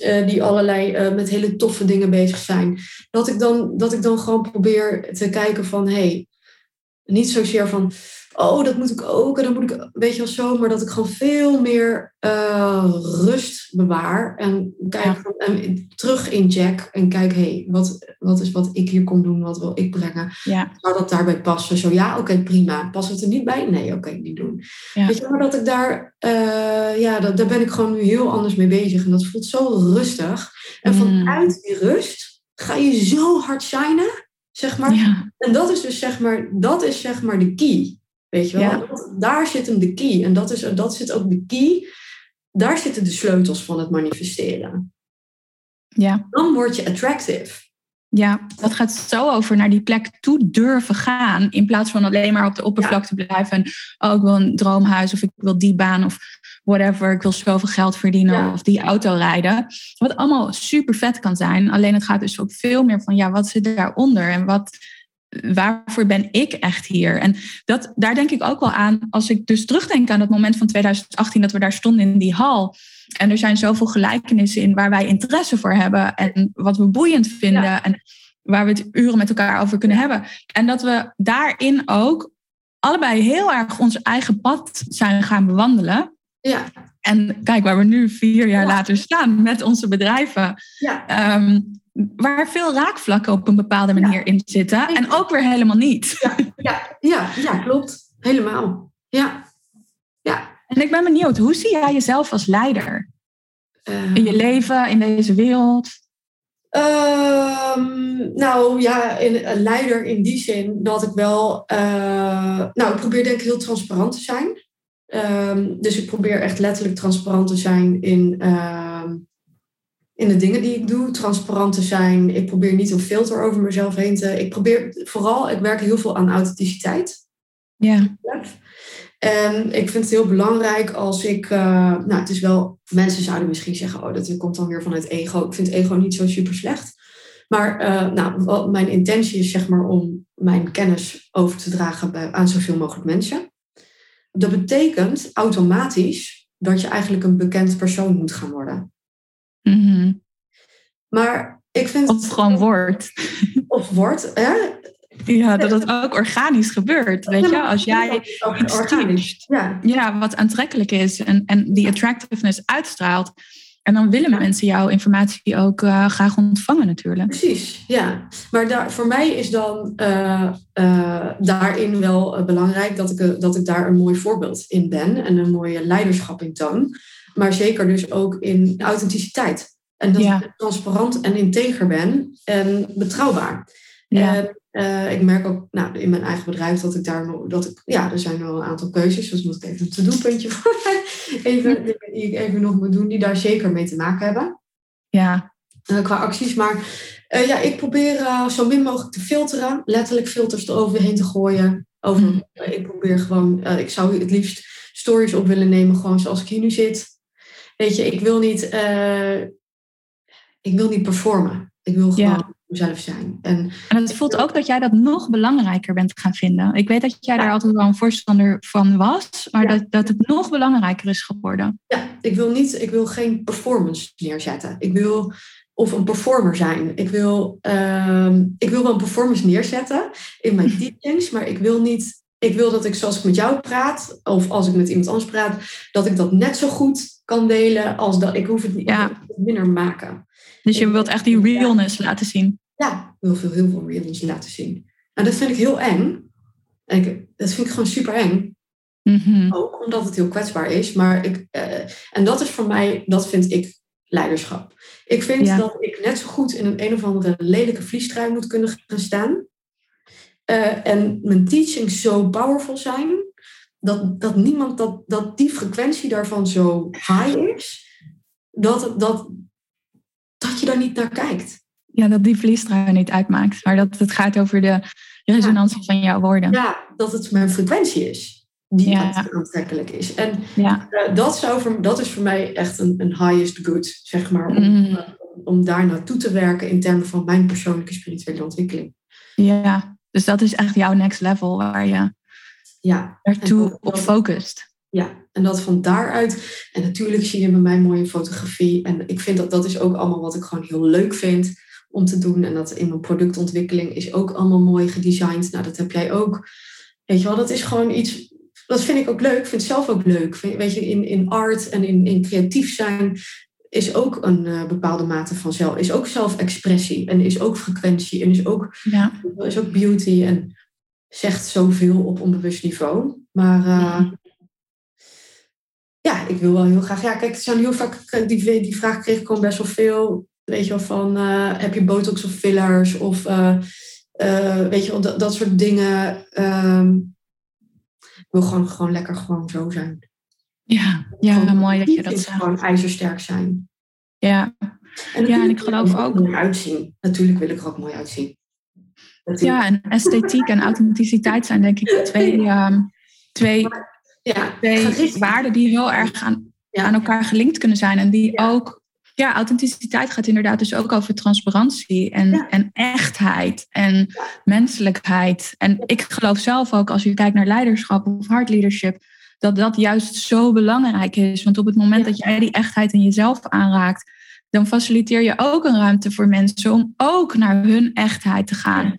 Speaker 2: Uh, die allerlei uh, met hele toffe dingen bezig zijn. Dat ik, dan, dat ik dan gewoon probeer te kijken van hé, hey, Niet zozeer van, oh, dat moet ik ook en dan moet ik, weet je wel zo, maar dat ik gewoon veel meer uh, rust bewaar en kijk en terug in Jack en kijk, hé, hey, wat, wat is wat ik hier kom doen, wat wil ik brengen?
Speaker 1: Ja.
Speaker 2: Zou dat daarbij passen? Zo ja, oké, prima. Past het er niet bij? Nee, oké, niet doen. Ja. Weet je, maar dat ik daar, uh, ja, dat, daar ben ik gewoon nu heel anders mee bezig en dat voelt zo rustig. En vanuit die rust ga je zo hard shinen, zeg maar.
Speaker 1: Ja.
Speaker 2: En dat is dus zeg maar, dat is zeg maar de key. Weet je wel?
Speaker 1: Ja.
Speaker 2: Daar zit hem de key. En dat, is, dat zit ook de key. Daar zitten de sleutels van het manifesteren.
Speaker 1: Ja.
Speaker 2: Dan word je attractive.
Speaker 1: Ja, dat gaat zo over naar die plek toe durven gaan. In plaats van alleen maar op de oppervlakte ja. blijven. En, oh, ik wil een droomhuis of ik wil die baan of whatever. Ik wil zoveel geld verdienen ja. of die auto rijden. Wat allemaal super vet kan zijn. Alleen het gaat dus ook veel meer van, ja, wat zit daaronder? En wat, waarvoor ben ik echt hier? En dat, daar denk ik ook wel aan, als ik dus terugdenk aan dat moment van 2018 dat we daar stonden in die hal. En er zijn zoveel gelijkenissen in waar wij interesse voor hebben en wat we boeiend vinden ja. en waar we het uren met elkaar over kunnen hebben. En dat we daarin ook allebei heel erg ons eigen pad zijn gaan bewandelen.
Speaker 2: Ja.
Speaker 1: En kijk waar we nu vier jaar ja. later staan met onze bedrijven.
Speaker 2: Ja.
Speaker 1: Um, waar veel raakvlakken op een bepaalde manier ja. in zitten. En ook weer helemaal niet.
Speaker 2: Ja, ja, ja, ja klopt. Helemaal. Ja. ja.
Speaker 1: En ik ben benieuwd, hoe zie jij jezelf als leider? Uh, in je leven, in deze wereld?
Speaker 2: Um, nou ja, in, een leider in die zin dat ik wel... Uh, nou, ik probeer denk ik heel transparant te zijn. Um, dus ik probeer echt letterlijk transparant te zijn in... In de dingen die ik doe, transparant te zijn. Ik probeer niet een filter over mezelf heen te. Ik probeer vooral, ik werk heel veel aan authenticiteit.
Speaker 1: Ja.
Speaker 2: En ik vind het heel belangrijk als ik, uh, nou, het is wel, mensen zouden misschien zeggen, oh, dat komt dan weer vanuit ego. Ik vind ego niet zo super slecht. Maar uh, nou, wat mijn intentie is, zeg maar, om mijn kennis over te dragen bij, aan zoveel mogelijk mensen. Dat betekent automatisch dat je eigenlijk een bekend persoon moet gaan worden.
Speaker 1: Mm -hmm.
Speaker 2: Maar ik vind.
Speaker 1: Of gewoon wordt.
Speaker 2: Of wordt, hè?
Speaker 1: Ja, dat het ook organisch gebeurt. Weet je, als jij iets organisch.
Speaker 2: Ja.
Speaker 1: ja, wat aantrekkelijk is en, en die attractiveness uitstraalt. En dan willen ja. mensen jouw informatie ook uh, graag ontvangen natuurlijk.
Speaker 2: Precies, ja. Maar daar, voor mij is dan uh, uh, daarin wel belangrijk dat ik, dat ik daar een mooi voorbeeld in ben. En een mooie leiderschap in toon. Maar zeker dus ook in authenticiteit. En dat
Speaker 1: ja.
Speaker 2: ik transparant en integer ben en betrouwbaar.
Speaker 1: Ja.
Speaker 2: En uh, ik merk ook nou, in mijn eigen bedrijf dat ik daar nog, dat ik, ja, er zijn wel een aantal keuzes. Dus moet ik even een to-do-puntje voor even, die ik even nog moet doen, die daar zeker mee te maken hebben.
Speaker 1: Ja.
Speaker 2: Uh, qua acties. Maar uh, ja, ik probeer zo min mogelijk te filteren. Letterlijk filters eroverheen te gooien. Over, mm. ik probeer gewoon, ik zou het liefst stories op willen nemen, gewoon zoals ik hier nu zit. Weet je, ik wil niet, ik wil niet performen. Ik wil gewoon
Speaker 1: ja.
Speaker 2: mezelf zijn. En,
Speaker 1: en het voelt ook dat jij dat nog belangrijker bent gaan vinden. Ik weet dat jij ja. daar altijd wel een voorstander van was, maar ja. dat, dat het nog belangrijker is geworden.
Speaker 2: Ja, ik wil, niet, ik wil geen performance neerzetten. Ik wil of een performer zijn. Ik wil, uh, ik wil wel een performance neerzetten in mijn teachings, maar ik wil niet. Ik wil dat ik zoals ik met jou praat, of als ik met iemand anders praat, dat ik dat net zo goed kan delen als dat. Ik hoef het niet
Speaker 1: ja.
Speaker 2: minder maken.
Speaker 1: Dus je wilt echt die realness ja. laten zien?
Speaker 2: Ja, ik wil veel, heel veel realness laten zien. En dat vind ik heel eng. En ik, dat vind ik gewoon super eng.
Speaker 1: Mm -hmm.
Speaker 2: Ook omdat het heel kwetsbaar is. Maar ik, uh, en dat is voor mij, dat vind ik leiderschap. Ik vind ja. dat ik net zo goed in een een of andere lelijke vliestrui moet kunnen gaan staan. Uh, en mijn teachings zo powerful zijn. Dat, dat niemand, dat, dat die frequentie daarvan zo high is. Dat, dat, dat je daar niet naar kijkt.
Speaker 1: Ja, dat die vliestrui niet uitmaakt. Maar dat het gaat over de resonantie ja. van jouw woorden.
Speaker 2: Ja, dat het mijn frequentie is. Die
Speaker 1: ja.
Speaker 2: aantrekkelijk is. En
Speaker 1: ja.
Speaker 2: uh, dat, zou voor, dat is voor mij echt een, een highest good, zeg maar. Om,
Speaker 1: Mm.
Speaker 2: uh, om daar naartoe te werken in termen van mijn persoonlijke spirituele ontwikkeling.
Speaker 1: Ja, dus dat is echt jouw next level waar je
Speaker 2: ja.
Speaker 1: naartoe dat, op focust.
Speaker 2: Ja, en dat van daaruit. En natuurlijk zie je bij mij mooie fotografie. En ik vind dat dat is ook allemaal wat ik gewoon heel leuk vind om te doen. En dat in mijn productontwikkeling is ook allemaal mooi gedesigned. Nou, dat heb jij ook. Weet je wel, dat is gewoon iets, dat vind ik ook leuk. Ik vind het zelf ook leuk. Weet je, in, in art en in, in creatief zijn is ook een uh, bepaalde mate van zelf, is ook zelfexpressie en is ook frequentie en is ook, ja. is ook beauty en zegt zoveel op onbewust niveau. Maar uh, ja, ik wil wel heel graag. Ja, kijk, er zijn heel vaak die, die vraag kreeg ik gewoon best wel veel. Weet je wel, van uh, heb je botox of fillers of weet je wel, dat, dat soort dingen. Um, ik wil gewoon, gewoon lekker gewoon zo zijn.
Speaker 1: Ja, ja mooi dat je dat zegt.
Speaker 2: Gewoon ijzersterk zijn.
Speaker 1: Ja, en, ja, en ik geloof ook.
Speaker 2: Mooi uitzien. Natuurlijk wil ik er ook mooi uitzien.
Speaker 1: Ja, en esthetiek en authenticiteit zijn denk ik twee, uh, twee, ja, twee waarden die heel erg aan, aan elkaar gelinkt kunnen zijn. En die ook, ja, authenticiteit gaat inderdaad dus ook over transparantie en, en echtheid en menselijkheid. En ik geloof zelf ook, als je kijkt naar leiderschap of hard leadership, dat dat juist zo belangrijk is. Want op het moment dat jij die echtheid in jezelf aanraakt, dan faciliteer je ook een ruimte voor mensen om ook naar hun echtheid te gaan.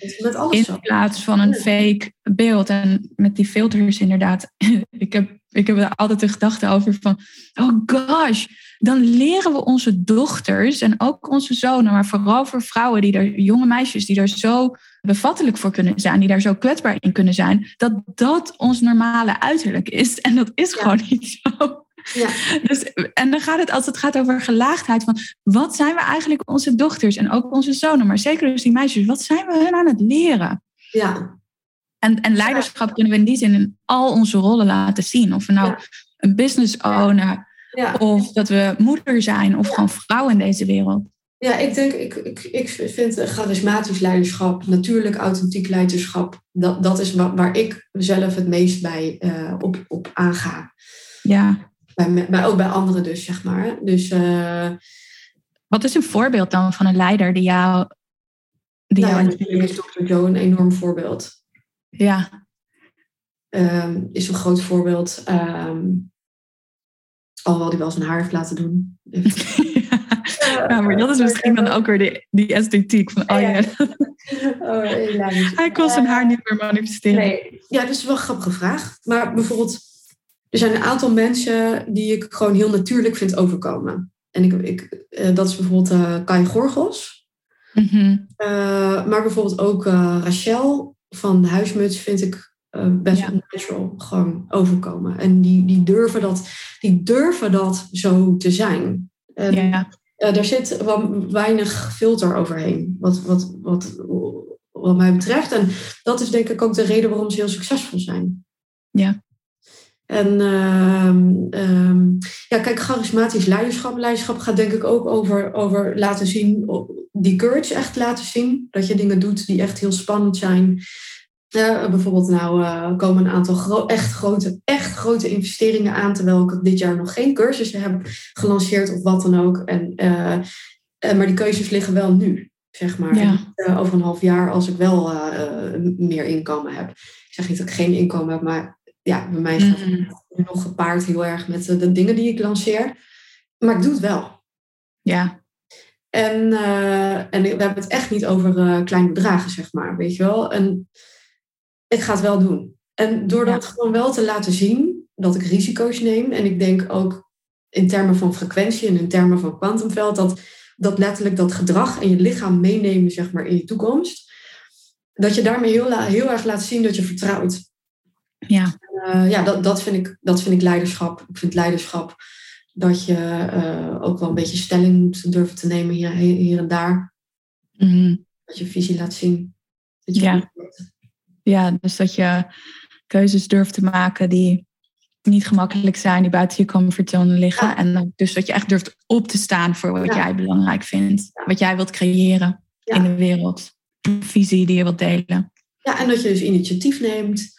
Speaker 1: in plaats van een fake beeld. En met die filters inderdaad. ik, heb, ik heb er altijd de gedachte over van, oh gosh, dan leren we onze dochters en ook onze zonen, maar vooral voor vrouwen die er, jonge meisjes die er zo bevattelijk voor kunnen zijn, die daar zo kwetsbaar in kunnen zijn, dat dat ons normale uiterlijk is. En dat is gewoon niet zo. Ja. Dus, en dan gaat het, als het gaat over gelaagdheid, van wat zijn we eigenlijk onze dochters en ook onze zonen, maar zeker dus die meisjes, wat zijn we hun aan het leren?
Speaker 2: Ja.
Speaker 1: En, en leiderschap kunnen we in die zin in al onze rollen laten zien. Of we nou een business owner, ja. of dat we moeder zijn, of gewoon vrouw in deze wereld.
Speaker 2: Ja, ik denk, ik, ik, ik vind charismatisch leiderschap, natuurlijk authentiek leiderschap, dat, dat is waar, waar ik zelf het meest bij uh, op, op aanga.
Speaker 1: Ja.
Speaker 2: Bij, bij, ook bij anderen dus, zeg maar. Dus, uh,
Speaker 1: Wat is een voorbeeld dan van een leider die jou...
Speaker 2: Die nou, jou is Dr. Joe een enorm voorbeeld.
Speaker 1: Ja.
Speaker 2: Um, is een groot voorbeeld. Um, alhoewel die wel zijn haar heeft laten doen.
Speaker 1: ja, maar dat is misschien dan ook weer die, die esthetiek van, oh ja. Oh, Hij kon zijn haar niet meer manifesteren.
Speaker 2: Nee. Ja, dat is wel een grappige vraag. Maar bijvoorbeeld, er zijn een aantal mensen die ik gewoon heel natuurlijk vind overkomen. En ik, ik, uh, dat is bijvoorbeeld uh, Kai Gorgos. Mm -hmm. uh, maar bijvoorbeeld ook Rachel van Huismuts vind ik best ja. natural gewoon overkomen. En die, die, durven dat, die durven dat zo te zijn. En, ja. daar zit wel weinig filter overheen, wat, wat, wat, wat mij betreft. En dat is denk ik ook de reden waarom ze heel succesvol zijn.
Speaker 1: Ja.
Speaker 2: En uh, ja, kijk, charismatisch leiderschap. Leiderschap gaat denk ik ook over, over laten zien, die courage echt laten zien. Dat je dingen doet die echt heel spannend zijn. Uh, bijvoorbeeld nou uh, komen een aantal gro echt, grote, echt grote investeringen aan, terwijl ik dit jaar nog geen cursussen heb gelanceerd of wat dan ook. En, uh, maar die keuzes liggen wel nu, zeg maar. Ja. over een half jaar als ik wel meer inkomen heb. Ik zeg niet dat ik geen inkomen heb, maar ja, bij mij gaat het mm. nog gepaard heel erg met de, dingen die ik lanceer. Maar ik doe het wel.
Speaker 1: Ja.
Speaker 2: En, uh, en we hebben het echt niet over uh, kleine bedragen, zeg maar, weet je wel. En ik ga het wel doen. En door dat gewoon wel te laten zien, dat ik risico's neem. En ik denk ook in termen van frequentie en in termen van kwantumveld, dat, dat letterlijk dat gedrag en je lichaam meenemen, zeg maar, in je toekomst. Dat je daarmee heel, heel erg laat zien dat je vertrouwt.
Speaker 1: Ja,
Speaker 2: uh, ja dat, dat, vind ik, dat vind ik leiderschap. Ik vind leiderschap dat je uh, ook wel een beetje stelling moet durven te nemen hier, hier en daar. Mm. Dat je visie laat zien.
Speaker 1: Dat je ja. Ja, dus dat je keuzes durft te maken die niet gemakkelijk zijn, die buiten je comfortzone liggen. Ja. En dus dat je echt durft op te staan voor wat ja. jij belangrijk vindt. Wat jij wilt creëren in de wereld. Visie die je wilt delen.
Speaker 2: Ja, en dat je dus initiatief neemt.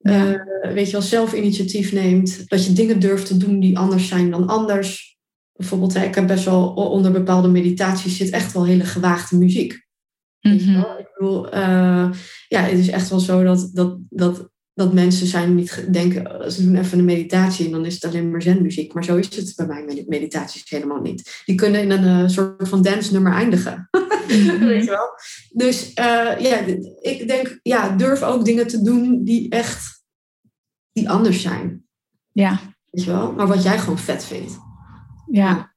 Speaker 2: Uh, weet je wel, zelf initiatief neemt. Dat je dingen durft te doen die anders zijn dan anders. Bijvoorbeeld, ik heb best wel onder bepaalde meditaties zit echt wel hele gewaagde muziek. Mm -hmm. Ik bedoel, uh, ja, het is echt wel zo dat, dat, dat dat mensen zijn niet denken, ze doen even een meditatie en dan is het alleen maar zenmuziek. Maar zo is het bij mij meditaties helemaal niet. Die kunnen in een uh, soort van dance nummer eindigen. Mhm. Weet je wel? Dus uh, ja, ik denk, ja, durf ook dingen te doen die echt die anders zijn.
Speaker 1: Ja.
Speaker 2: Weet je wel? Maar wat jij gewoon vet vindt.
Speaker 1: Ja.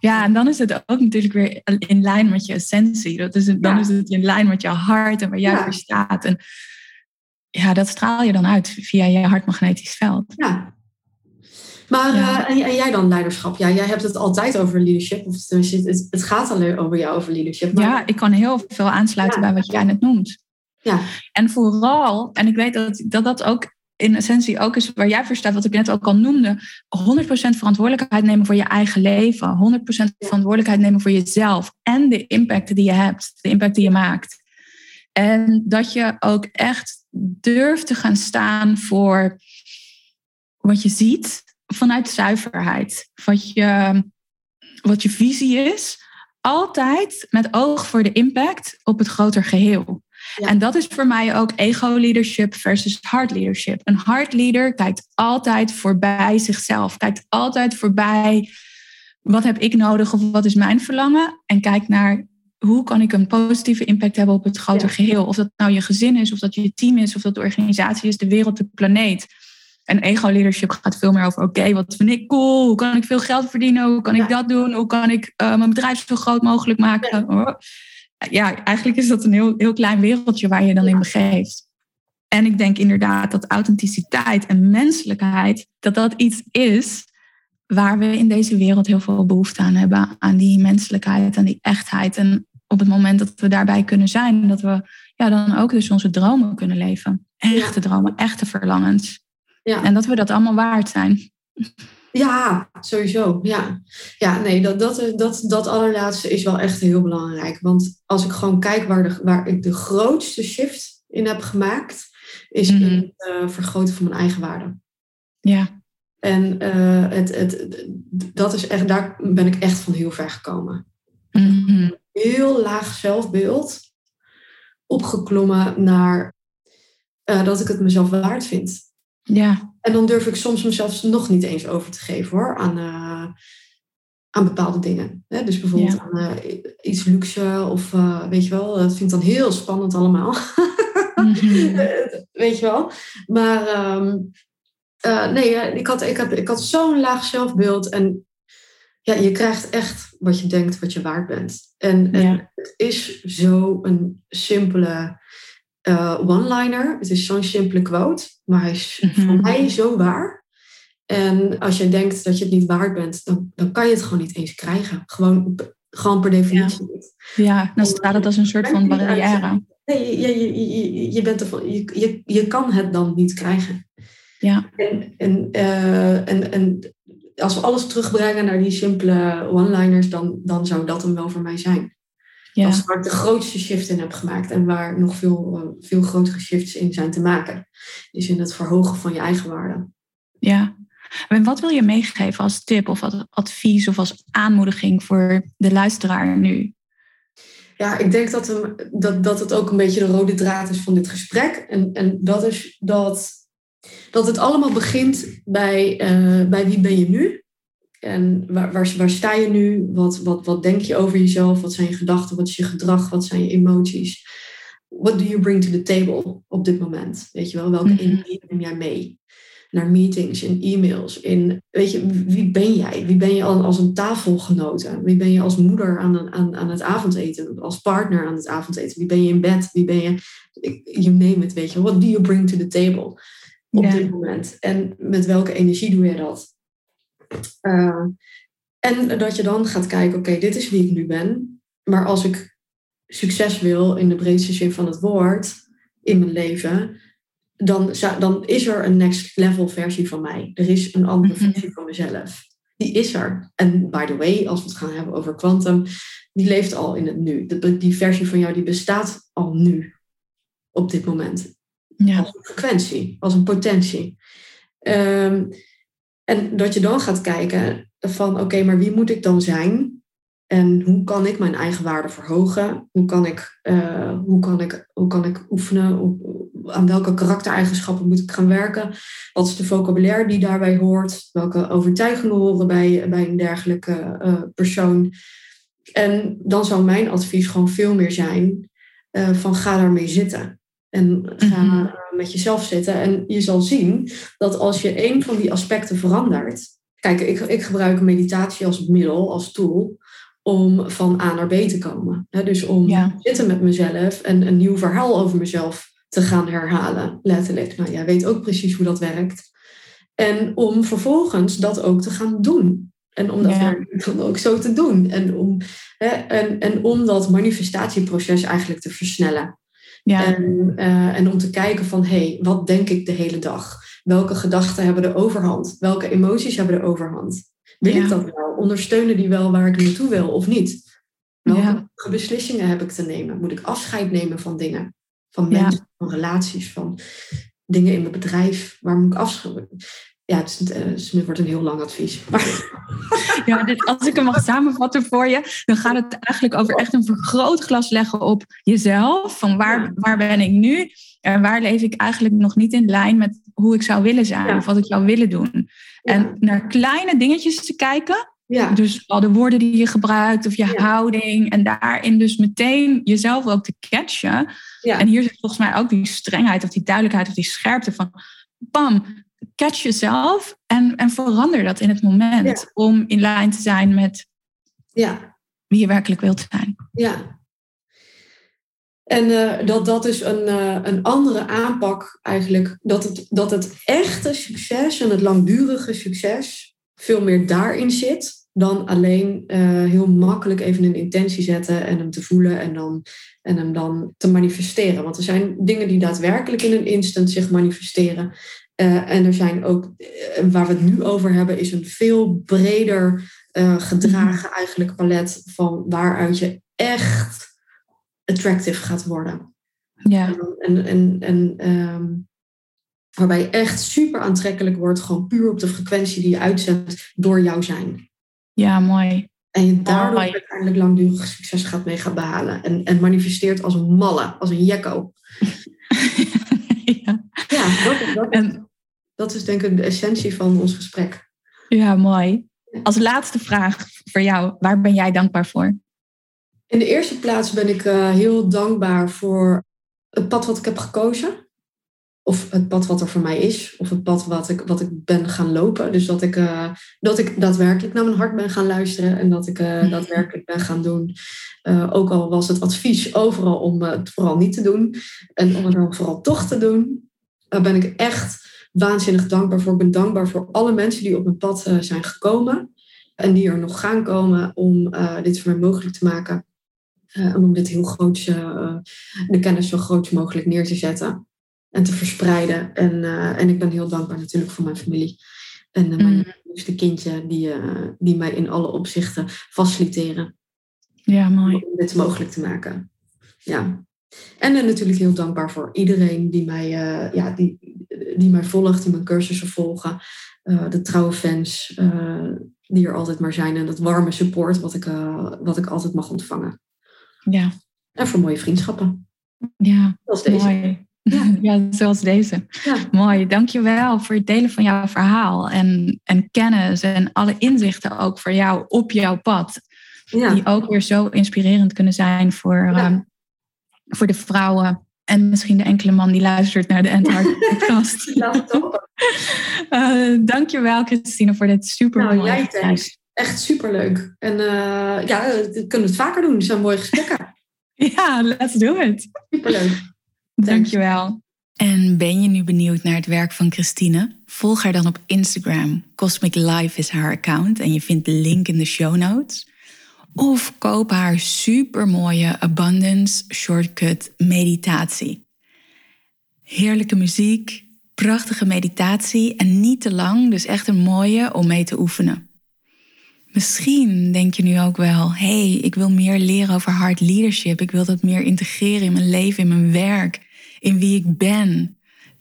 Speaker 1: Ja, en dan is het ook natuurlijk weer in lijn met je essentie. Dat is, dan is het in lijn met je hart en waar jij voor staat. En ja, dat straal je dan uit via je hartmagnetisch veld.
Speaker 2: Ja. Maar eh, en, jij dan leiderschap? Ja, jij hebt het altijd over leadership. Of het, het gaat alleen over jou over leadership.
Speaker 1: Maar... Ja, ik kan heel veel aansluiten bij wat jij net noemt.
Speaker 2: Ja.
Speaker 1: En vooral, en ik weet dat dat, dat ook in essentie ook is waar jij voor staat, wat ik net ook al noemde, 100% verantwoordelijkheid nemen voor je eigen leven, 100% verantwoordelijkheid nemen voor jezelf en de impact die je hebt, de impact die je maakt. En dat je ook echt durft te gaan staan voor wat je ziet vanuit zuiverheid. Wat je, wat je visie is. Altijd met oog voor de impact op het groter geheel. En dat is voor mij ook ego-leadership versus hard leadership. Een hard leader kijkt altijd voorbij zichzelf. Kijkt altijd voorbij wat heb ik nodig of wat is mijn verlangen. En kijkt naar hoe kan ik een positieve impact hebben op het groter geheel? Of dat nou je gezin is, of dat je team is, of dat de organisatie is, de wereld, de planeet. En ego-leadership gaat veel meer over: oké, wat vind ik cool? Hoe kan ik veel geld verdienen? Hoe kan ik dat doen? Hoe kan ik uh, mijn bedrijf zo groot mogelijk maken? Ja. Ja, eigenlijk is dat een heel, heel klein wereldje waar je dan in begeeft. En ik denk inderdaad dat authenticiteit en menselijkheid, dat dat iets is waar we in deze wereld heel veel behoefte aan hebben. Aan die menselijkheid, aan die echtheid. En op het moment dat we daarbij kunnen zijn, dat we ja, dan ook dus onze dromen kunnen leven. Echte dromen, echte verlangens. Ja. En dat we dat allemaal waard zijn.
Speaker 2: Ja, sowieso. Ja, ja nee, dat, dat, dat, dat allerlaatste is wel echt heel belangrijk. Want als ik gewoon kijk waar, de, waar ik de grootste shift in heb gemaakt, is in mhm. het uh, vergroten van mijn eigen waarde.
Speaker 1: Ja.
Speaker 2: En uh, het, het, dat is echt, daar ben ik echt van heel ver gekomen.
Speaker 1: Mm
Speaker 2: Heel laag zelfbeeld, opgeklommen naar uh, dat ik het mezelf waard vind.
Speaker 1: Ja.
Speaker 2: En dan durf ik soms mezelf nog niet eens over te geven hoor, aan, uh, aan bepaalde dingen. Hè? Dus bijvoorbeeld ja. aan iets luxe of weet je wel, dat vind ik dan heel spannend allemaal. Mm -hmm. weet je wel. Maar um, uh, nee, ik had, ik had, ik had zo'n laag zelfbeeld. En ja, je krijgt echt wat je denkt, wat je waard bent. En, en het is zo'n simpele uh, one-liner. Het is zo'n simpele quote. Maar hij is mm -hmm. voor mij zo waar. En als je denkt dat je het niet waard bent, dan, dan kan je het gewoon niet eens krijgen. Gewoon, gewoon per definitie niet.
Speaker 1: Ja, ja dan staat het als een soort van barrière.
Speaker 2: Nee, je, je, je, je, bent er, je, je, je kan het dan niet krijgen.
Speaker 1: Ja.
Speaker 2: En, en, uh, en, en als we alles terugbrengen naar die simpele one-liners, dan, dan zou dat hem wel voor mij zijn. Ja. Als waar ik de grootste shift in heb gemaakt en waar nog veel, uh, veel grotere shifts in zijn te maken. Dus in het verhogen van je eigen waarde.
Speaker 1: Ja. En wat wil je meegeven als tip of als advies of als aanmoediging voor de luisteraar nu?
Speaker 2: Ja, ik denk dat, hem, dat, dat het ook een beetje de rode draad is van dit gesprek. En, en dat is dat dat het allemaal begint bij, uh, bij wie ben je nu? En waar, waar, waar, sta je nu? Wat, wat, wat denk je over jezelf? Wat zijn je gedachten? Wat is je gedrag? Wat zijn je emoties? What do you bring to the table op dit moment? Weet je wel, welke mm -hmm. energie neem jij mee? Naar meetings, in e-mails, in, weet je, wie ben jij? Wie ben je als een tafelgenote? Wie ben je als moeder aan, aan, aan het avondeten? Als partner aan het avondeten? Wie ben je in bed? Wie ben je, you name it, weet je. What do you bring to the table? op dit moment. En met welke energie doe je dat? Uh, en dat je dan gaat kijken, oké, dit is wie ik nu ben. Maar als ik succes wil in de breedste zin van het woord in mijn leven, dan, dan is er een next level versie van mij. Er is een andere mhm. versie van mezelf. Die is er. En by the way, als we het gaan hebben over quantum, die leeft al in het nu. Die versie van jou die bestaat al nu, op dit moment.
Speaker 1: Ja.
Speaker 2: Als een frequentie, als een potentie. Um, en dat je dan gaat kijken van oké, maar wie moet ik dan zijn? En hoe kan ik mijn eigen waarde verhogen? Hoe kan ik, uh, hoe kan ik, hoe kan ik oefenen? Hoe, aan welke karaktereigenschappen moet ik gaan werken? Wat is de vocabulaire die daarbij hoort? Welke overtuigingen horen bij, bij een dergelijke uh, persoon? En dan zou mijn advies gewoon veel meer zijn uh, van ga daarmee zitten. En ga mm met jezelf zitten. En je zal zien dat als je een van die aspecten verandert. Kijk, ik, ik gebruik meditatie als middel, als tool om van A naar B te komen. dus om te zitten met mezelf en een nieuw verhaal over mezelf te gaan herhalen, letterlijk. Nou, jij weet ook precies hoe dat werkt. En om vervolgens dat ook te gaan doen. En om dat dan ook zo te doen. En om, hè, en, en om dat manifestatieproces eigenlijk te versnellen. Ja. En, uh, en om te kijken van, hé, hey, wat denk ik de hele dag? Welke gedachten hebben de overhand? Welke emoties hebben de overhand? Wil ik dat wel? Ondersteunen die wel waar ik naartoe wil of niet? Welke beslissingen heb ik te nemen? Moet ik afscheid nemen van dingen? Van mensen, van relaties, van dingen in mijn bedrijf? Waar moet ik afscheid ja, het, is, nu wordt een heel lang advies.
Speaker 1: Ja, dit, als ik hem mag samenvatten voor je, dan gaat het eigenlijk over echt een vergrootglas leggen op jezelf. Van waar, waar ben ik nu? En waar leef ik eigenlijk nog niet in lijn met hoe ik zou willen zijn of wat ik zou willen doen. En naar kleine dingetjes te kijken. Ja. Dus al de woorden die je gebruikt of je houding. En daarin dus meteen jezelf ook te catchen. En hier zit volgens mij ook die strengheid of die duidelijkheid of die scherpte van... Bam, catch jezelf en, en verander dat in het moment. Om in lijn te zijn met ja. wie je werkelijk wilt zijn.
Speaker 2: Ja, en uh, dat dat is een, uh, een andere aanpak eigenlijk. Dat het, dat het echte succes en het langdurige succes veel meer daarin zit. Dan alleen uh, heel makkelijk even een intentie zetten en hem te voelen en, dan, en hem dan te manifesteren. Want er zijn dingen die daadwerkelijk in een instant zich manifesteren. En er zijn ook, waar we het nu over hebben, is een veel breder gedragen eigenlijk palet van waaruit je echt attractive gaat worden. Ja. En, en, en um, waarbij je echt super aantrekkelijk wordt, gewoon puur op de frequentie die je uitzendt door jouw zijn.
Speaker 1: Ja, mooi.
Speaker 2: En je daardoor mooi. uiteindelijk langdurig succes gaat mee gaan behalen. En, en manifesteert als een malle, als een jekko. ja, ja dat, dat, en, dat is denk ik de essentie van ons gesprek.
Speaker 1: Ja, mooi. Als laatste vraag voor jou, waar ben jij dankbaar voor?
Speaker 2: In de eerste plaats ben ik uh, heel dankbaar voor het pad wat ik heb gekozen. Of het pad wat er voor mij is. Of het pad wat ik, wat ik ben gaan lopen. Dus dat ik, uh, dat ik daadwerkelijk naar mijn hart ben gaan luisteren. En dat ik uh, daadwerkelijk ben gaan doen. ook al was het advies overal om het vooral niet te doen. En om het dan vooral toch te doen. Daar ben ik echt waanzinnig dankbaar voor. Ik ben dankbaar voor alle mensen die op mijn pad zijn gekomen. En die er nog gaan komen om dit voor mij mogelijk te maken. Uh, om dit heel groot, de kennis zo groot mogelijk neer te zetten en te verspreiden. En, en ik ben heel dankbaar natuurlijk voor mijn familie. En mijn mm. liefste kindje, die, die mij in alle opzichten faciliteren.
Speaker 1: Ja, mooi.
Speaker 2: Om dit mogelijk te maken. Ja. En dan natuurlijk heel dankbaar voor iedereen die mij, ja, die, die mij volgt, die mijn cursussen volgen. de trouwe fans die er altijd maar zijn. En dat warme support wat ik, wat ik altijd mag ontvangen.
Speaker 1: Ja.
Speaker 2: En voor mooie vriendschappen.
Speaker 1: Ja, zoals deze. Mooi. Ja. ja, zoals deze. Ja. Mooi, dankjewel voor het delen van jouw verhaal en, en kennis en alle inzichten ook voor jou op jouw pad. Ja. Die ook weer zo inspirerend kunnen zijn voor, ja. Voor de vrouwen en misschien de enkele man die luistert naar de Endhard podcast. uh, dankjewel Christine voor dit super nou, mooie
Speaker 2: jij echt superleuk. En uh, ja, we kunnen het vaker doen. Het zijn mooie gesprekken.
Speaker 1: ja, let's do it.
Speaker 2: Superleuk.
Speaker 1: Dankjewel. En ben je nu benieuwd naar het werk van Christine? Volg haar dan op Instagram. Cosmic Life is haar account en je vindt de link in de show notes. Of koop haar supermooie Abundance Shortcut meditatie. Heerlijke muziek, prachtige meditatie en niet te lang, dus echt een mooie om mee te oefenen. Misschien denk je nu ook wel: hey, ik wil meer leren over hard leadership. Ik wil dat meer integreren in mijn leven, in mijn werk, in wie ik ben.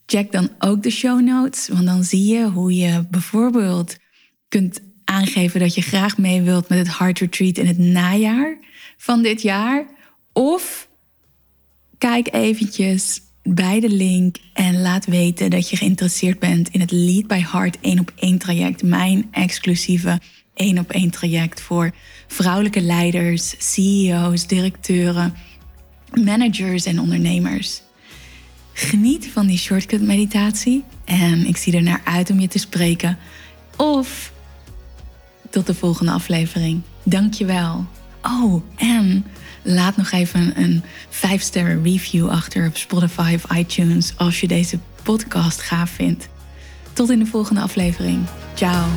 Speaker 1: Check dan ook de show notes, want dan zie je hoe je bijvoorbeeld kunt aangeven dat je graag mee wilt met het Hard Retreat in het najaar van dit jaar. Of kijk eventjes bij de link en laat weten dat je geïnteresseerd bent in het Lead by Heart 1 op 1 traject. Mijn exclusieve 1 op 1 traject voor vrouwelijke leiders, CEO's, directeuren, managers en ondernemers. Geniet van die shortcut meditatie en ik zie er naar uit om je te spreken. Of tot de volgende aflevering. Dankjewel. Oh, en laat nog even een 5-sterren review achter op Spotify of iTunes als je deze podcast gaaf vindt. Tot in de volgende aflevering. Ciao.